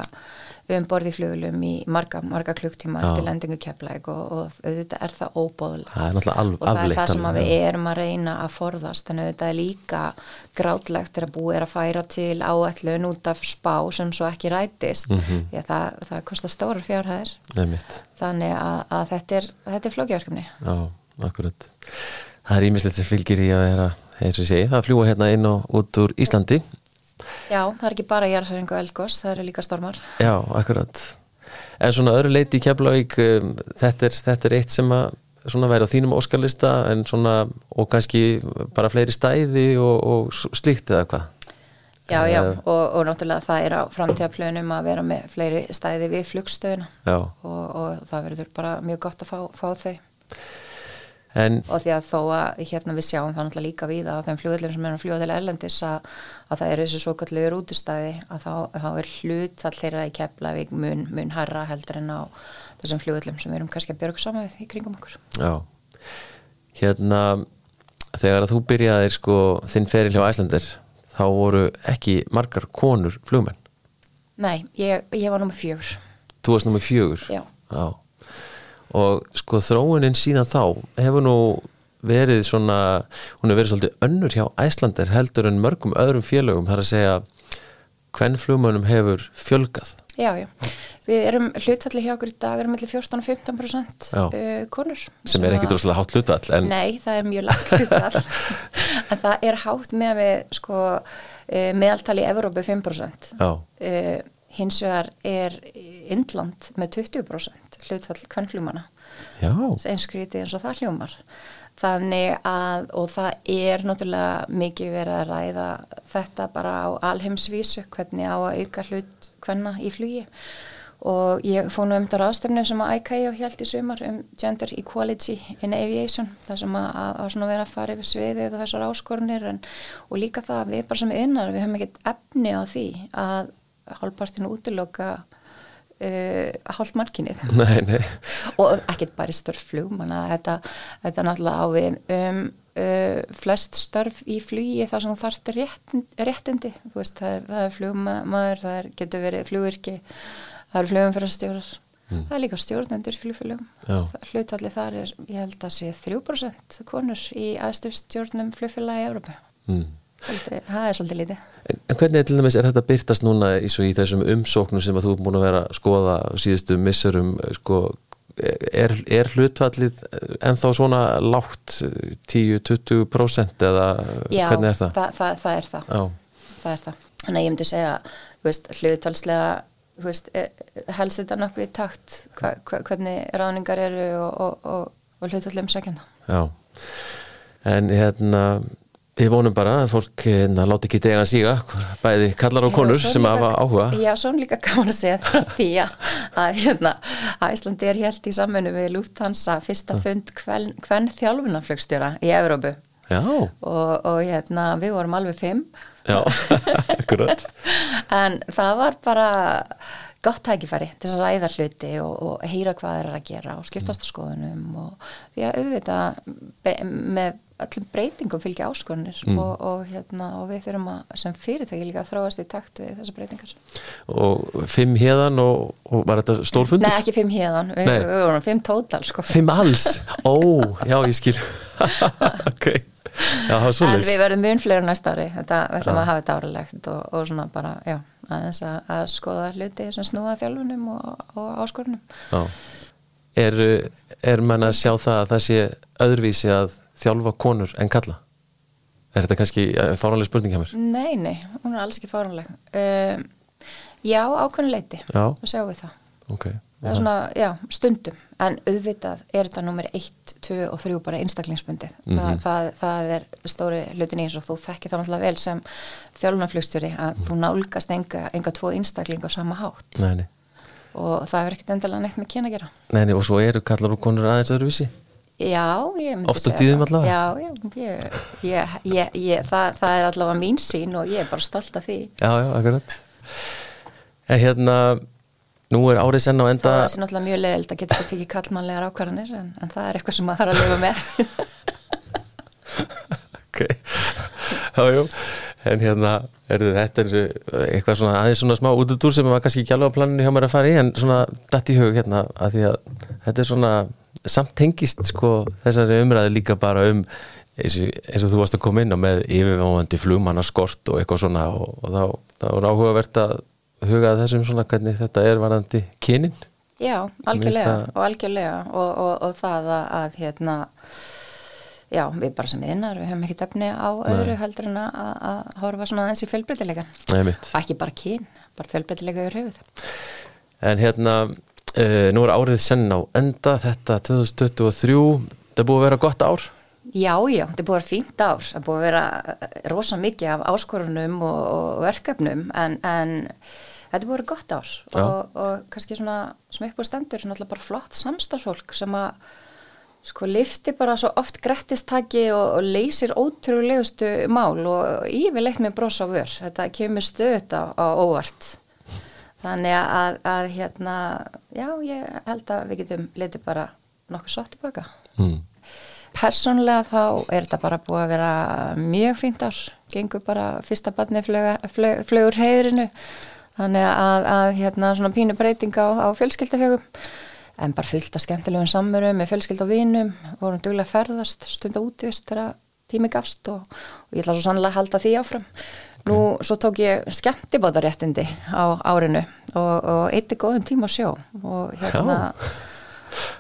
um borði flugulum í marga, marga klukktíma eftir lendingu keppleik og, og þetta er það er og það er það sem við erum að reyna að forðast. Þannig að þetta er líka grátlegt þegar búið er að færa til áætlun út af spá sem svo ekki rætist. Mm -hmm. því að það, það kostar stóra fjárhæðir. Þannig að, að þetta er, er flókjörgumni Já, akkurat það er ímislegt sem fylgir í að vera eins og sé, að fljúa hérna inn og út úr Íslandi. Já, það er ekki bara jærarsæringu og elgós, það eru líka stormar. Já, akkurat. En svona öðru leiti í Keflavík um, þetta, þetta er eitt sem að svona væri á þínum óskarlista en svona og kannski bara fleiri stæði og, og slíkt eða hvað? Já, já, uh, og, og náttúrulega það er á framtíðaplönum að vera með fleiri stæði við flugstöðuna og, og það verður bara mjög gott að fá, fá þau En, og því að þó að hérna við sjáum það náttúrulega líka við að þeim fljóðilegum sem er að fljóða til erlendis að, að það er þessu svo kallegur útistæði að þá, þá er hlut allir að í Keflavík mun, mun herra heldur en á þessum fljóðilegum sem við erum kannski að björgu saman í kringum okkur. Já, hérna þegar að þú byrjaðir sko þinn feril hjá Æslandir þá voru ekki margar konur fljóðmenn Nei, ég, ég var nummið fjögur. Þú varst nummið fjögur? Já, Já og sko þróunin síðan þá hefur nú verið svona, hún hefur verið svolítið önnur hjá Æslandir heldur en mörgum öðrum félögum þar að segja hvern flugmönum hefur fjölgað Já, já, við erum hlutfalli hjá okkur í dag, við erum mellir 14-15% uh, konur. Sem er ekkit rosalega hátt hlutfall. En... Nei, það er mjög lágt hlutfall, (laughs) en það er hátt með við sko uh, meðaltali í Evrópu 5%. Já. Uh, hins vegar er Indland með 20% hlutfall kvennfljúmana einskrítið eins og það hljómar. Þannig að og það er náttúrulega mikið verið að ræða þetta bara á alheimsvísu hvernig á að auka hlut hvenna í flugi. Og ég fóð nú um þetta ráðstöfnu sem að ICAO held í sumar um Gender Equality in Aviation það sem að, að, að svona vera að fara yfir sviðið og þessar áskorunir en, og líka það að við bara sem innar við höfum ekkert efni á því að hálfpartinu útiloka uh, hálfmarkinnið (laughs) og ekkert bara í störflug þetta, þetta er náttúrulega á við. Um uh, flest störf í flugi þar sem þarf réttindi. Veist, það er, er flugmaður það er, getur verið flugvirki það eru flugumfærastjórar mm. það er líka stjórnendur í flugfélagum hlutalli þar er, ég held að sé 3% konur í aðstöfstjórnum flugfélagi í Európa mm. Það er svolítið lítið. En, en hvernig til dæmis er þetta byrtast núna í, í þessum umsóknum sem að þú er búin að vera að skoða síðustu missurum sko, er, er hlutfallið ennþá svona lágt 10-20% eða Já, hvernig er það? Já, það, það, það er það. Það er það. Þannig að ég myndi segja veist, hlutfallslega veist, e, helst þetta nokkuð í takt hva, hva, hvernig ráningar eru og, og, og, og hlutallum sækjanda Já, en hérna við vonum bara að fólk hérna, láti ekki dega síga, bæði kallar og konur já, sem hafa áhuga. Já, svo líka kannan að segja því að hérna, Æslandi er helt í samfunnu við Lúftansa fyrsta fund hvern, þjálfunaflögstjóra í Evrópu. Og hérna við vorum alveg fimm. Já, (laughs) akkurat. En það var bara gott tækifæri til að ræða hluti og, og heyra hvað er að gera og skiptast á skoðunum og því að auðvitað með öllum breytingum fylgja áskonir mm. og, og, hérna, og við þurfum að sem fyrirtæki líka að þráast í takt við þessar breytingar Og fimm hérðan og, og var þetta stórfundur? Nei, ekki fimm hérðan, við, við vorum fimm tótal sko. Fimm alls? Ó, já, ég skil (laughs) Ok Já, en við verðum mjög fleira næsta ári þetta við ætlum að hafa þetta áralegt og, og svona bara, já, aðeins að, að skoða hluti sem snúða þjálfunum og, og áskorunum Já Er, er mann að sjá það að það sé öðruvísi að þjálfa konur en kalla? Er þetta kannski eh, fáranlega spurning hjá mér? Nei, nei, hún er alls ekki fáranlega um, Já, ákveðnuleiti og sjáum við það okay. það er svona, já, stundum en auðvitað er þetta nummer 1, 2 og 3 bara einstaklingsbundið mm -hmm. það, það, er stóri hlutin eins og þú þekkir það náttúrulega vel sem þjálfunarflugstjóri að mm -hmm. þú nálgast enga, enga tvo einstakling á sama hátt nei, nei. og það er ekkert endilega neitt með kyn að gera Nei, nei og svo eru kallar og konur aðeins öðruvísi Já, ég myndi Ofta tíðum allavega? Já, ég, ég, ég, það, það er allavega mín sín og ég er bara stolt af því. Já, já, akkurat. En hérna Nú er árið senn á enda Það er náttúrulega mjög leiðild að geta þetta ekki kallmannlegar ákvarðanir en, en það er eitthvað sem maður þarf að lifa með. (laughs) Ok. Jájú, en hérna er þetta eitthvað svona aðeins svona smá útudúr sem maður kannski ekki alveg á planinu hjá maður að fara í en svona dætt í hug hérna að því að þetta er svona samt tengist sko þessari umræði líka bara um eins eins og þú varst að koma inn á með yfirváðandi flugmannaskort og eitthvað svona og, og þá, þá er áhugavert að hugað þessum svona hvernig þetta er varandi kynin? Já, algjörlega og algjörlega og, og, og það að, að hérna já, við bara sem innar, við höfum ekki tefni á öðru Nei. heldur en að, horfa svona eins í fjölbreytilega og ekki bara kyn, bara fjölbreytilega yfir höfuð En hérna uh, nú er árið senn á enda þetta 2023, það búið að vera gott ár? Já, já, þetta er búið að vera fínt ár, það er búið að vera rosa mikið af áskorunum og, og verkefnum en, en þetta er búið að vera gott ár. Og, og kannski svona sem upp á stendur er náttúrulega bara flott samstarfsfólk sem að sko lifti bara svo oft grettistaki og, og leysir ótrúlegustu mál og yfirleitt með bros á vör, þetta kemur stöðt á, á óvart þannig að, að hérna, já, ég held að við getum litið bara nokkuð svo tilbaka. Mm. Personlega þá er þetta bara búið að vera mjög fínt ár, gengur bara fyrsta barni flög, flögur heiðrinu, þannig að, að hérna svona pínu breytinga á, á fjölskyldafjögum, en bara fyllt að skemmtilegum samveru með fjölskyld og vinum, vorum duglega ferðast, stunda útvist þegar tími gafst og, og ég ætla svo sannlega að halda því áfram. Nú svo tók ég skemmtibótaréttindi á árinu og, og eitti góðum tíma á sjó og hérna, Já.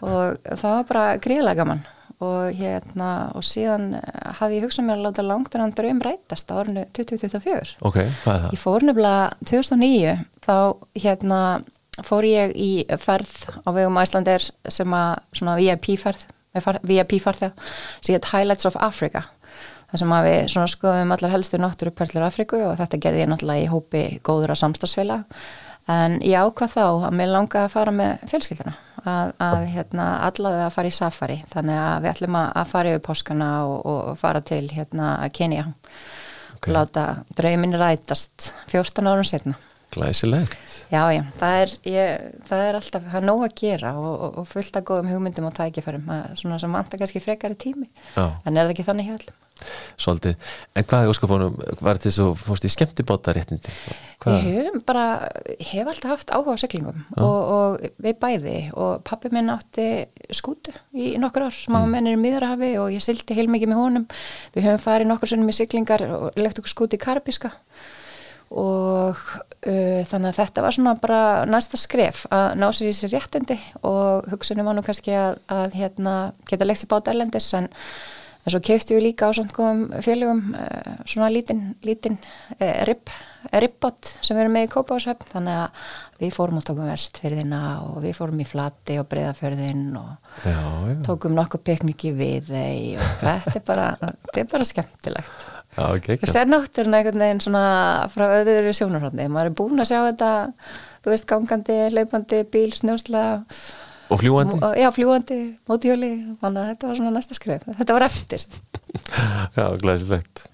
og það var bara gríðlega gaman og hérna og síðan hafði ég hugsað mér að láta langt en hann dröym rætast á orðinu 2024 ok, hvað er það? Ég fór nefnilega 2009 þá hérna fór ég í ferð á vegum Æslandir sem að svona VIP-ferð VIP-ferð þegar sem heit Highlights of Africa þar sem að við svona skoðum allar helstu náttúruperlur Afriku og þetta gerði ég náttúrulega í hópi góður að samstagsfélag en ég ákvað þá að mér langaði að fara með fjölskylduna að, að hérna, allavega að fara í safari. Þannig að við ætlum að, fara yfir páskana og, og fara til hérna Kenya Ok. láta draumin rætast 14 árum setna Glæsilegt. Já, já, það er, ég, það er alltaf, það er nóg að gera og, og, og fullt af góðum hugmyndum og tækifærum, að- svona sem vantar kannski frekari tími, Já. en er það ekki þannig hjá öllum? Svolítið, en hvað óskapunum var þetta svo, fórst í skemmtibáta réttindi? Ég hef bara, hef alltaf haft áhuga á siglingum og, og við bæði. Og pappi minn átti skútu í nokkur ár, sem á menn er í miðrahafi og ég sildi heilmikið með honum, við höfum farið nokkur sunnum í siglingar og legt okkur skúti í Karabíska og uh, þannig að þetta var svona bara næsta skref að ná sér í sér réttindi. Og hugsunum var nú kannski að, að hérna, geta leikt sér bát erlendis en, en svo keiftu við líka á svona góðum félögum uh, svona lítinn lítinn uh, ripp ribbot sem erum með í Kópáshöfn þannig að við fórum og tókum vestfyrðina og við fórum í flati og breyðafjörðin og Já, já, tókum nokkuð pikniki við og (laughs) þetta er bara, þetta er bara skemmtilegt Þú sér náttúrulega einhvern veginn svona frá öðru sjónarhóndi. Maður er búin að sjá þetta, þú veist, gangandi, hlaupandi, bíl, snjósla, Og fljúandi? og- já, fljúandi, mótíhjóli, þetta var svona næsta skref. Þetta var eftir. (laughs) Já, glæsilegt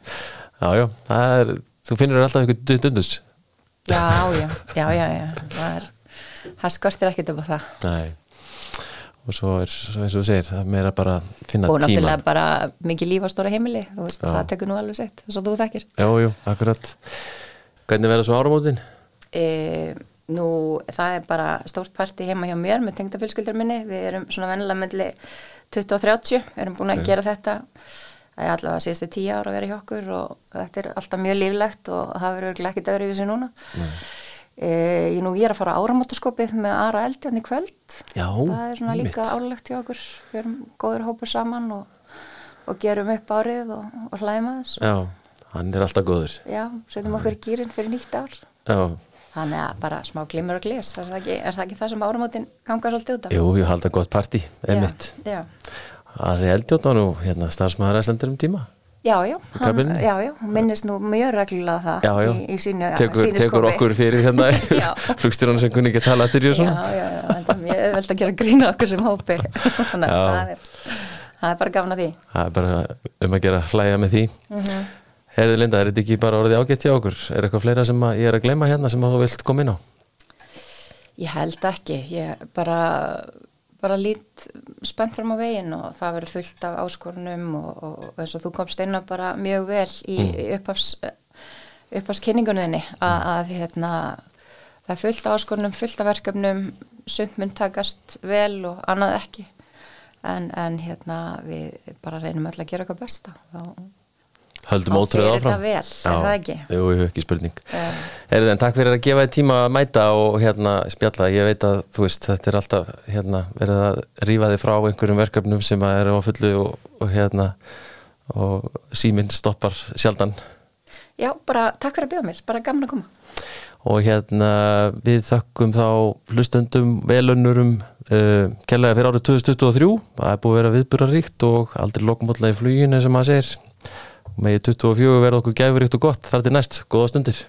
Já, já, það er, þú finnur alltaf einhvern dundus Já, já, já, já, já, það er, það skortir ekkert upp á það. Nei og svo er, eins og þú segir, það er meira bara að finna Og tíma náttúrulega bara mikið líf á stóra heimili, þú veist, það tekur nú alveg sitt, þess að þú þekkir. Já, jú, akkurat Hvernig verða svo áramótin? E, nú, það er bara stórt parti heima hjá mér með tengda fjölskyldar minni. Við erum svona vennilega melli 20 og 30, erum búin að gera þetta. Það er allavega síðustu tíu ára að vera hjá okkur og þetta er alltaf mjög líflegt og það verður ekkert öðru í þessu núna. E, nú, ég er að fara á áramótaskopið með Ara Eldjarn í kvöld. Já, Það er svona líka álegt hjá okkur. Við erum góður hópur saman og, og gerum upp árið og, og hlæma þess. Já, hann er alltaf góður Já, setjum okkur í gýrin fyrir nýtt ár. Já, Þannig að bara smá glimur og glis, er það ekki, er það, ekki það sem áramótin ganga svolítið út af? jú, ég halda gott partí, einmitt Já, Ari Eldjótt var nú hérna starfsmaður æslandur um tíma já, já, hann, já, já, hún minnist nú mjög reglulega það Já, já, í, í sínu, skopi. okkur fyrir hérna (laughs) Já. flugstyrunum sem kunni ekki að tala til og Já, já, já, þetta er mjög öðvöld að gera grína okkur sem hópi, (laughs) þannig að það er, það er bara gafna því. Það er bara um að gera hlæja með því Mhm. Herði Linda, er þetta ekki bara orðið ágætt hjá okkur? Er eitthvað fleira sem ég er að gleyma hérna sem að þú vilt koma inn á? Ég held ekki, ég bara, bara lít spennt fram á veginn og það verður fullt af áskorunum og, og eins og þú komst inn á bara mjög vel í mm. upphafs, upphafskynningunniðinni að, að hérna, það er fullt af áskorunum, fullt af verkefnum, sumt mun takast vel og annað ekki. En, en hérna við bara reynum öll að gera eitthvað besta. Þá Höldum fer áfram. þetta vel, er það ekki? Jú, jú, ekki spurning. Já. Herði, en takk fyrir að gefa þér tíma að mæta og hérna spjalla, ég veit að þú veist þetta er alltaf hérna verið að rífa þig frá einhverjum verkefnum sem að eru á fullu og, og hérna og síminn stoppar sjaldan. Já, bara takk fyrir að bjóða mér, bara gaman að koma. Og hérna við þökkum þá hlustundum velunnurum uh, kærlega fyrir árið 2023 það er búið að vera viðbúraríkt og aldrei lokumótlega í fluginu sem maður segir megið 24 verða okkur gæfuríkt og gott. Þar til næst, góða stundir